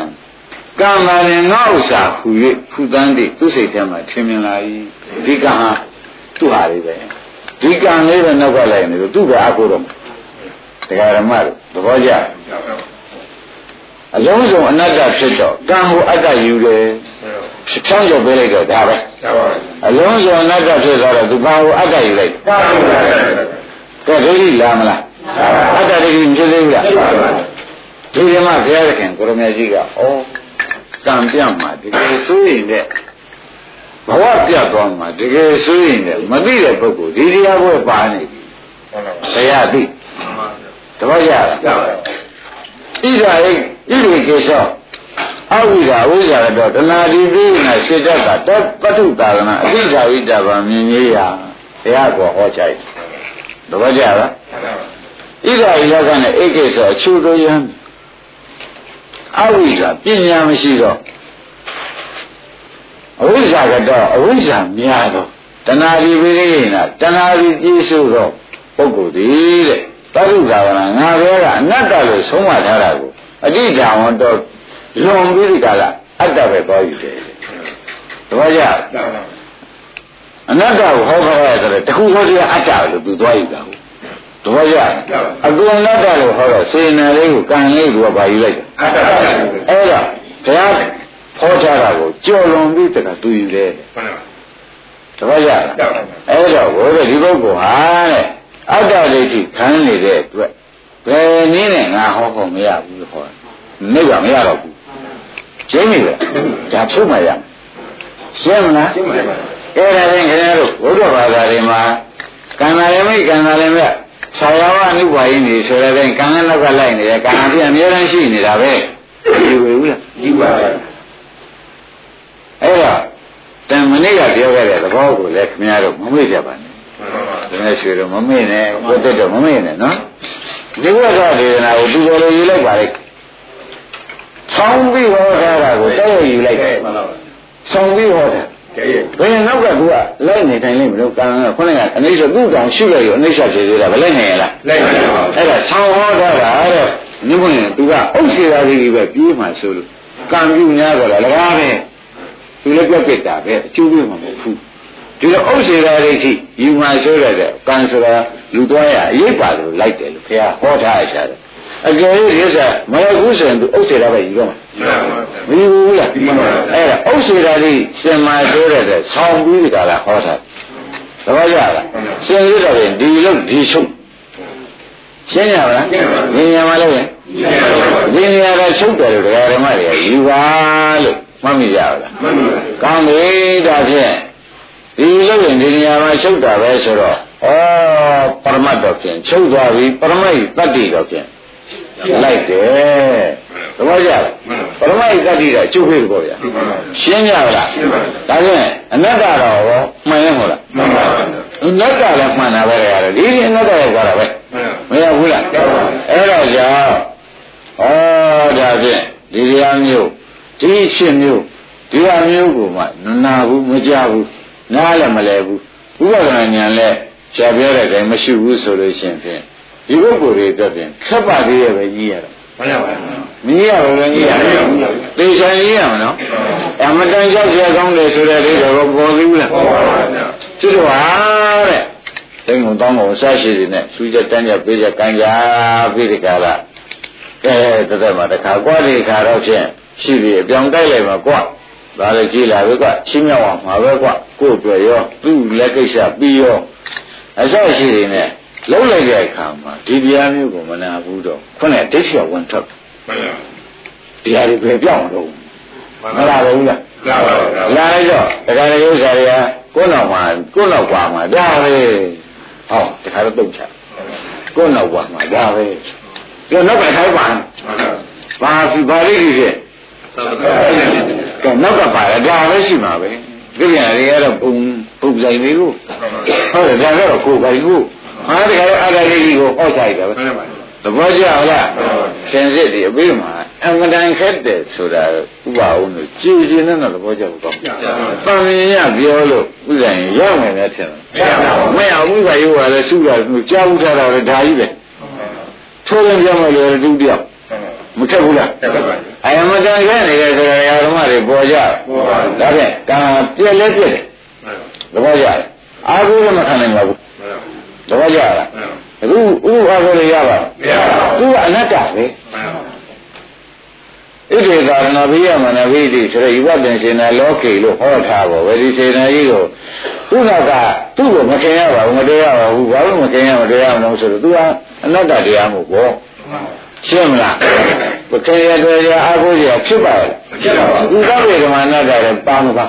S2: ကံမာရင်ငါဥစ္စာဟူ၍ဖူတန်းသည့်သူစိတ်ထဲမှာထင်မြင်လာ၏ဒီကံဟာသူ့ဟာလေးပဲဒီကံလေးပဲနောက်ကလိုက်နေလို့သူ့ကအကုတော့တရားဓမ္မတို့သဘောကျ အလုံးစုံအနတ္တဖြစ်တော့ကံကိုအတ္တယူတယ်ဖြောင်းကျော်ပေးလိုက်တော့ဒါပဲအလုံးစုံအနတ္တဖြစ်သွားတော့သူကံကိုအတ္တယူလိုက်ကဲဒိဋ္ဌိလာမလားအတ္တဒိဋ္ဌိမဖြစ်သေးဘူးလားဒီဓမ္မဘုရားသခင်ကိုရမကြီးကဩကံပြတ်မှာတကယ်ဆိုရင်တဲ့ဘဝပြတ်သွားမှာတကယ်ဆိုရင်တဲ့မသိတဲ့ပုဂ္ဂိုလ်ဒီတရားဘွဲပါနေပြီဩတရားသိတဘောကြလား ဣဒာဣဣရိကေသောအဝိဇာဝိဇာတော့တဏှာဒီသိနာစေတတ်တာတပတ္ထုတာကနာအဋ္ဌာဝိတ္တဗာမြင်ကြီးရာတရားကိုဟောချိုက်တဘောကြလားဣဒာဣလကနဲ့ဧကေသောအချူတော်ယံအဝိဇ္ဇာပညာမရှိတော့အဝိဇ္ဇာကတော့အဝိဇ္ဇာများတော့တဏှာဒီပိရိယနာတဏှာဒီပြည့်စုံတော့ပုဂ္ဂိုလ်ဒီတဲ့ တသုသာဝနာငါပဲကအနတ္တလို့ဆုံးမထားတာကိုအဋ္ဌာဝန်တော့လွန်ပြီးဒီကလာအတ္တပဲပေါ်ယူတယ်တပည့်ကြအနတ္တကိုဟောခေါ်ရတယ်တခုဟောတရားအတ္တလို့သူသွားယူတာဟုတ်တပည့်ကြအကုအနတ္တလို့ဟောတော့စေနာလေးကိုကံလေးကိုပါယူလိုက်တယ်
S3: အတ္တ
S2: အဲ့ဒါဘုရားဟောထားတာကိုကြော်လွန်ပြီးတကသူယူတယ်တပည့်ကြအဲ့တော့ဘုရားဒီပုဂ္ဂိုလ်ဟာတဲ့ အတ္တဒိဋ္ဌိခံနေတဲ့အတွက်ဘယ်နည်းနဲ့ငါဟောဖို့မရဘူးလို့ဟောတယ်နိဗ္ဗာန်မရတော့ဘူးကျင်းပြီပဲဒါဖြုတ်မှရရှင်းမလားရှင်းပါပါအဲ့ဒါရင်ခင်ဗျားတို့ဘုရားဘာသာတွေမှာကံနာရမိကံနာရမိဆာယဝအနုပါယိနေဆိုတဲ့ကံကနောက်ကလိုက်နေတယ်ကံအပြည့်အများကြီးရှိနေတာပဲဒီဝေဘူးလား
S3: ဒီပါပါ
S2: အဲ့တော့တန်မနေ့ကပြောခဲ့တဲ့သဘောကိုလည်းခင်ဗျားတို့မမေ့ကြပါနဲ့ ဒါနဲ့ရွှေတော့မမေ့နဲ့ဘုဒ္ဓတော့မမေ့နဲ့နော်ဒီဘုရားဒေသနာကိုသူတော်လိုယူလိုက်ပါလေဆောင်းပြီးဟောထားတာကိုတောက်ယူလိုက်တယ်ဆောင်းပြီးဟောတာဘယ်နောက်ကကူကလိုက်နေတိုင်းလိမ့်မလို့ကံကခုနကအနိစ္စသူ့တောင်ရှုလိုက်ရောအနိစ္စဖြစ်သေးတာမလိုက်နိုင်ရလား
S3: လိုက်နိုင်ပါ
S2: ဘူးအဲ့ဒါဆောင်းဟောထားတာတဲ့နိမဝင်သူကအုပ်စီရာကြီးပဲပြေးမှဆိုလို့ကံပြုများကြတာလည်းကားပဲသူလည်းပြက်ပြက်တာပဲအကျိုးပေးမှာမဟုတ်ဘူး ဒီလိုဥစ္စေရာဒိဋ္ဌိယူမှဆိုရတဲ့ကံဆိုတာလူသွားရအရေးပါလို့လိုက်တယ်လို့ဘုရားဟောထားရတာအကယ်၍ဒီဥစ္စာမရဘူးဆိုရင်သူဥစ္စေရာပဲယူတော့မှာမယူဘူးလားအဲ့ဒါဥစ္စေရာလေးစင်မာဆိုရတဲ့ဆောင်းပြီးကြတာဟောတာသဘောကျလားစင်ရတော့ရင်ဒီလို့ဒီချုပ်ရှင်းရပါလားဉာဏ်ညာမလို့ရင်ဒီနေရာကချုပ်တယ်လို့ဒကာဓမ္မတွေကယူပါလို့မှတ်မိကြပါလားမှတ်ပါပါကောင်းပြီဒါဖြင့် ဒီလို့ရင်ဒီနေရာမှာချုပ်တာပဲဆိုတော့ဩပရမတ်တော့ဖြင့်ချုပ်သွားပြီပရမိတ်တတ္တိတော့ဖြင့်လိုက်တယ်သဘောကျလားပရမိတ်တတ္တိတော့ကျုပ်ဖြစ်တယ်ပေါ့ဗျာရှင်းကြလားဒါဖြင့်အနတ္တတော့ရောမှန်ရင်ဟုတ်လားမှန်ပါပါအနတ္တလည်းမှန်တာပဲရတယ်ဒီဒီအနတ္တရဲ့ကြတာပဲမရဘူးလားအဲ့တော့ကြောင့်ဩဒါဖြင့်ဒီတရားမျိုးဒီရှင်းမျိုးဒီဟာမျိုးကိုမှနာဘူးမကြဘူး နားလည်းမလဲဘူးဥပဒနာဉာဏ်လည်းခြာပြောတဲ့အတိုင်းမရှိဘူးဆိုလို့ရှိရင်ဖြင့်ဒီပုဂ္ဂိုလ်တွေအတွက်ဖြင့်ခက်ပါသေးရဲ့ပဲကြီးရတော့
S3: မှန်ပါပါ
S2: မင်းရဘယ်လိုကြီးရသေချာကြီးရမနော်အမတန်ကြောက်ရကောင်းတယ်ဆိုတဲ့လေးတော့ပေါ်သေးဘူးလား
S3: ပေါ်ပါပါ
S2: ကျွတ်ပါတဲ့တိမ်ုံတောင်းကိုစားရှိနေနဲ့သူကြတန်းကြပေးကြကန်ကြပြီးဒီကလာကဲတသက်မှာတခါကြွားဒီခါတော့ဖြင့်ရှိပြီအပြောင်းတိုက်လိုက်မှာကြွား ဒါလည်းကြည်လာပဲကချင်းမြောက်အောင်မှာပဲကွကို့အတွက်ရောသူ့လက်ကိစ္စပြီးရောအစရှိနေနဲ့လုံးလိုက်တဲ့အခါမှာဒီတရားမျိုးကိုမနာဘူးတော့ခုနကဒိဋ္ဌိဝင်ထွက်မှန်ပါတရားတွေပဲပြောင်းတော့မလားဘူးလား
S3: လာပါ
S2: ဘူးလာလိုက်တော့တရားတွေဥစ္စာတွေကကိုယ်နောက်မှာကိုယ်နောက်ကွာမှာဒါပဲဟောတခါတော့တုတ်ချကိုယ်နောက်ကွာမှာဒါပဲပြောနောက်ကထိုက်ပါဘာစီဘာလေးကြီးဖြစ် ကဲနောက်ကပါရဒါပဲရှိမှာပဲဒီပြန်တွေကတော့ပုံပုံဆိုင်လေးကိုဟုတ်တယ်ဒါကတော့ကိုယ်ပိုင်ကိုဟာတကယ်အားရလေးကြီးကိုဟောဆိုင်တယ်ပဲသဘောကျလားစင်စစ်ဒီအပြီးမှာအမတန်ခက်တယ်ဆိုတာဥပအောင်လို့ကြည်ကျင်တဲ့သဘောကျဖို့ကောင်း။တန်မြင်ရပြောလို့ဥစ္စာရင်ရောက်မယ်နဲ့ထင်တယ်။မရဘူး။မရဘူးကရိုးပါလေစုတာကြားဘူးထားတာလည်းဒါကြီးပဲ။ထိုးရင်ပြောမှလည်းတူတယောက်မထက်ဘူးလားထက်ပါဘူး အယမတန်ခဲ့နေတယ်ဆိုတော့ဓမ္မတွေပေါ်ကြပေါ်ပါဘူးဒါဖြင့်ကံပြက်လက်ပြက်တယ်သဘောကျလားအာဟုရမခံနိုင်ပါဘူးသဘောကျလားအခုဥအာဟုရရပါမရပါဘူးသူကအနတ္တပဲဣတိကာရဏဘိယမနဘိတိဆိုတော့ဤဝတ္တန်ရှင်နာလောကေလို့ဟောထားပါဝေဒီစေနာကြီးကိုသူ့နောက်ကသူ့ကိုမခင်ရပါဘူးမတရားပါဘူးဘာလို့မခင်ရမတရားမလို့ဆိုတော့သူကအနတ္တတရားမို့ပေါ့ ရှင်းမလားပခေရတော်ရအာကိုရဖြစ်ပါရဲ့
S3: ဖြစ်ပါပါ
S2: ဒီသောေဓမ္မနာတာလည်းပါမပါ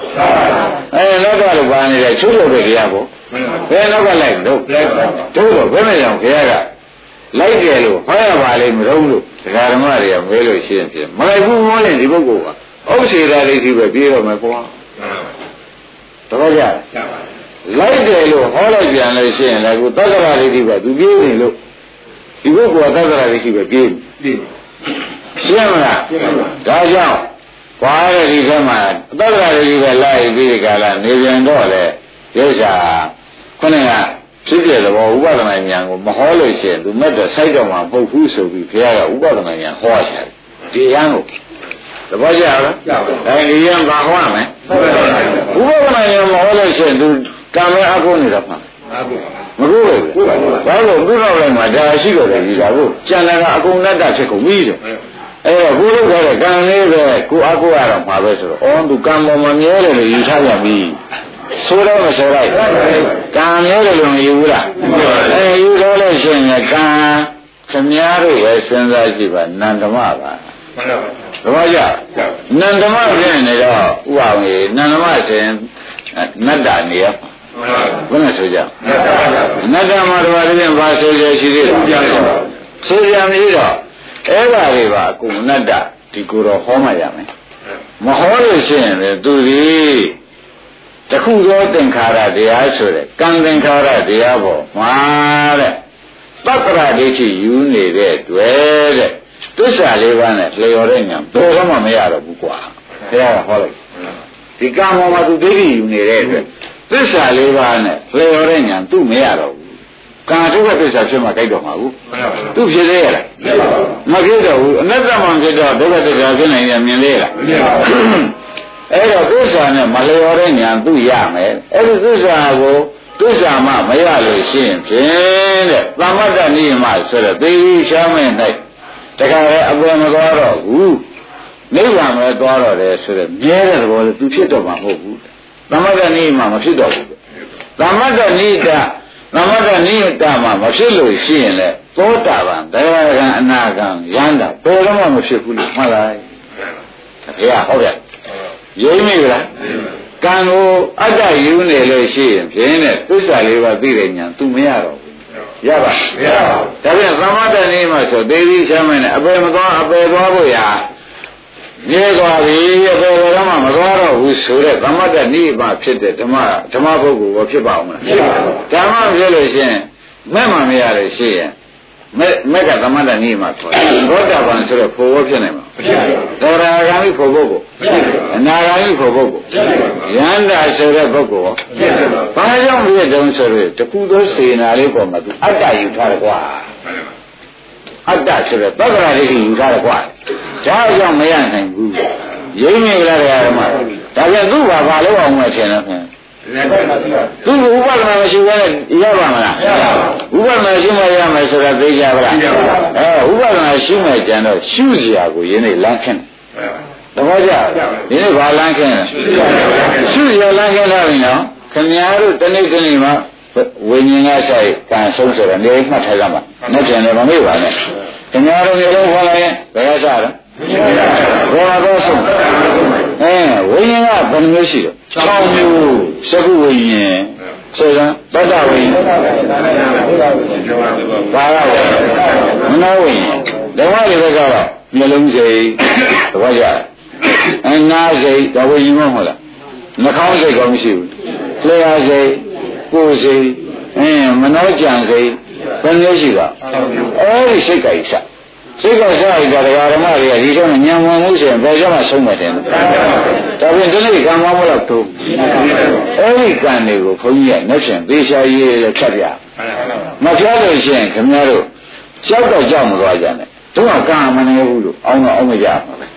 S2: အဲနောက်ကလည်းပါနေတယ်ချုပ်ချုပ်ပဲတရားကိုဘယ်နောက်ကလိုက်တော့
S3: လိုက်ပါ
S2: တို့တော့ဘယ်နဲ့ကြောင့်ခရကလိုက်တယ်လို့ဟောရပါလိမ့်မလို့လို့ဒကာဓမ္မတွေကမဲလို့ရှင်းဖြစ်မလိုက်ဘူးမောရင်ဒီပုဂ္ဂိုလ်ကဥစ္စေတာဒိဋ္ဌိပဲပြေးတော့မယ်ကွာတော့ကြ
S3: ရပါ
S2: လိုက်တယ်လို့ဟောလိုက်ပြန်လို့ရှိရင်လည်းကိုသက္ကရာဒိဋ္ဌိပဲသူပြေးနေလို့ ဒီပုဂ္ဂိုလ်ကသက္ကရာဒိဋ္ဌိပဲပြေး
S3: ဒီ
S2: ရှင်းမလားဒါကြောင့်ဘာလဲဒီထဲမှာသက္ကရာဒိဋ္ဌိပဲလိုက်ပြီးဒီကလာနေပြန်တော့လေရုပ်ရှာခုနကဖြစ်ပြတဲ့ဘောဥပဒနာဉာဏ်ကိုမဟောလို့ရှိရင်သူမဲ့တဲ့စိုက်တော့မှာပုတ်ဘူးဆိုပြီးဘုရားကဥပဒနာဉာဏ်ဟောရတယ်ဒီရန်ကိုသဘောကျလား
S3: ရပါ
S2: အဲဒီရန်ဘာဟောရမလဲ
S3: ဟုတ်ပါဘူး
S2: ဥပဒနာဉာဏ်မဟောလို့ရှိရင်သူကံမဲအကုန်းနေတာမှာ
S3: အခု
S2: မကူဘူးဘာလို့သူ့နောက်လိုက်မှာဒါရှိတော့တယ်ကြီးတာကိုကျန်တာကအကုန်လက်တဖြစ်ကုန်ပြီတဲ့အဲ့တော့ကိုလို့ခေါ်တဲ့ကံလေးပဲကိုအကုရတော့မှာပဲဆိုတော့အော်သူကံပေါ်မှာမြဲတယ်လို့ယူထားပြန်ပြီဆိုတော့မဆိုလိုက်ကံမြဲတယ်လို့မယူဘူးလားအဲယူတော့လို့ရှိရင်ကံခမည်းတော်ပဲစဉ်းစားကြည့်ပါနန္ဒမပါ
S3: မှန်ပါပါ
S2: သဘောကျနန္ဒမဖြစ်နေတော့ဥပအောင်ကြီးနန္ဒမဆိုရင်နတ္တနေရ ဘယ်နဲ့ဆိုကြနတ္တမတော်ရရင်ဘာဆိုရရှိသေးလဲဆိုရမရှိတော့အဲ့ပါတွေပါအကုန်နတ္တဒီကိုယ်တော်ဟောမှရမယ်မဟောလို့ရှိရင်လေသူဒီတခုသောသင်္ခါရတရားဆိုတဲ့ကံသင်္ခါရတရားပေါ်မှာတဲ့တက္ကရာဒိဋ္ဌိယူနေတဲ့တွေ့တဲ့သစ္စာလေးပါးနဲ့လျော်တဲ့ညာဘယ်တော့မှမရတော့ဘူးကွာဘုရားကဟောလိုက်ဒီကံပေါ်မှာသူဒိဋ္ဌိယူနေတဲ့အတွက် သစ္စာလေးပါးနဲ့လျော်တဲ့ညာသူ့မရတော့ဘူးကံထုတ်တဲ့သစ္စာဖြစ်မှကြိုက်တော့မှာဘူး
S3: မှန်ပါပါ
S2: သူဖြစ်သေးရလားမဖြစ်တော့ဘူးအနတ္တမှဖြစ်တော့ဒုက္ခသစ္စာဖြစ်နိုင်တယ်မြင်သေးလား
S3: မြင်ပါဘူး
S2: အဲ့တော့သစ္စာနဲ့မလျော်တဲ့ညာသူရမယ်အဲ့ဒီသစ္စာကိုသစ္စာမှမရလို့ရှိရင်ဖြင့်တဲ့သမတ္တနိယမဆိုတဲ့သေဒီရှားမဲ့၌တခါလေအပေါ်မသွားတော့ဘူးနိဗ္ဗာန်ပဲသွားတော့တယ်ဆိုတဲ့မြဲတဲ့သဘောလေသူဖြစ်တော့မှာမဟုတ်ဘူး သမတ္တနိယမမဖြစ်တော့ဘူးသမတ္တနိတသမတ္တနိယတမှာမဖြစ်လို့ရှိရင်လေသောတာပန်တရားကံအနာကံရန္တာဘယ်တော့မှမဖြစ်ဘူးလို့မှတ်လိုက်ဘုရားဟုတ်ရဲ့ရိမ့်မိလားကံကိုအတ္တယူနေလို့ရှိရင်ဖြင့်တဲ့သစ္စာလေးပါးသိတဲ့ညာ तू မရတော့ဘူးရပါ
S3: မရပါဘူး
S2: ဒါပြန်သမတ္တနေမှာဆိုသေပြီးချမ်းမနဲ့အပေမသွားအပေသွားဖို့ရာ မြေသွားပြီအပေတော့မှမသွားတော့ဘူးဆိုတဲ့သမတ္တနေမှာဖြစ်တဲ့ဓမ္မဓမ္မပုဂ္ဂိုလ်ကိုဖြစ်ပါအောင်မလား
S3: ဖြစ်ပါဘူး
S2: ဓမ္မဖြစ်လို့ရှိရင်မဲ့မှမရလို့ရှိရင်မဲ့မဲ့ကသမတ္တနေမှာခေါ်တယ်ဘောဓဘာန်ဆိုတော့ဖို့ဝဖြစ်နိုင်မှာ
S3: မဖြစ်ပါဘူး
S2: သောတာဂာမိဖို့ပုဂ္ဂိုလ်
S3: မဖြစ်ပါဘူး
S2: အနာဂာမိဖို့ပုဂ္ဂိုလ်
S3: ဖြစ်ပါဘူး
S2: ယန္တာဆိုတဲ့ပုဂ္ဂိုလ်
S3: ဖြစ်ပါဘူး
S2: ဘာကြောင့်ဖြစ်တုံးဆိုတော့တခုသောစေနာလေးပေါ်မှာသူအတ္တယူထားတယ်ကွာ အတ္တဆိုတဲ့သက္ကရာလေးယူထားတယ်ကွာဒါကြောင့်မရနိုင်ဘူးရိမ့်မိလားတရားဓမ္မဒါပြန်သူ့ဘာဘာလို့အောင်မဲ့ထင်လဲခင်
S3: လည်းပဲမရှိပါဘူး
S2: သူ့ဥပဒနာမရှိဘဲနဲ့ရပါမလား
S3: ရပါဘူး
S2: ဥပဒနာရှိမှရမယ်ဆိုတာသိကြပါလား
S3: သိကြပါဘူး
S2: အဲဥပဒနာရှိမှကြံတော့ရှုစရာကိုယင်းနေလမ်းခင်းတယ်
S3: မှန်ပါ
S2: သဘောကျဒီနေ့ဘာလမ်းခင်းလဲရှုရလမ်းခင်းလာပြီနော်ခင်ဗျားတို့တနေ့တနေ့မှာ ဝိညာဉ်ကဆိုင်ကံဆုံးဆိုတော့နေမှတ်ထားကြမှာနဲ့ပြန်လည်းမမေ့ပါနဲ့ခင်ဗျားတို့နေလို့ခေါ်လိုက်ရင်ဘယ်ကစားလဲဘယ်မှာတော့ဆုံးအဲဝိညာဉ်ကဘယ်နှမျိုးရှိတော့6မျိုးသကုဝိညာဉ်ဆိုစမ်းတတ္တဝိညာဉ်ဘာရလဲမနောဝိညာဉ်ဓမ္မတွေဘက်ကတော့မျိုးလုံးစိတ်သဘောကျလားအနာစိတ်ဒါဝိညာဉ်မဟုတ်လားနှာခေါင်းစိတ်ကောမရှိဘူးလျှာစိတ် ကိုယ်စိတ်အင်းမနောကြံစိတ်ဘယ်မျိုးရှိတော့အဲဒီစိတ်ကြိုက်စားစိတ်ကစားရတဲ့ဓမ္မတွေကဒီတော့ညံဝင်မှုဆိုရင်ဘယ်ကြောင့်မှဆုံးမတယ်ဒါပြင်ဒီနေ့ကံမောင်းမလို့တို့အဲဒီကံတွေကိုဘုန်းကြီးကနှက်ရှင်သေချာရေးရဖြတ်ပြမဖြတ်လို့ရှိရင်ခင်ဗျားတို့ကြောက်တော့ကြောက်မသွားကြနဲ့တို့ကကံမနေဘူးလို့အောင်းတော့အောင်းမကြပါဘူး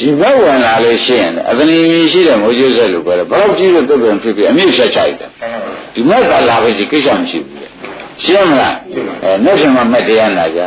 S2: ဒီဘက်ဝင်လာလို့ရှိရင်အသနီရှိတဲ့မိုးကျိုးဆက်လို့ပြောတယ်ဘယ်တော့ကြည့်လို့ပြပြန်ဖြစ်ဖြစ်အမြင့်ဖြတ်ချိုက်တယ်ဒီမဲ့ကလာပဲဒီကိစ္စမရှိဘူးလေရှင်းမလားအဲနှက်ရှင်မမက်တရားနာကြ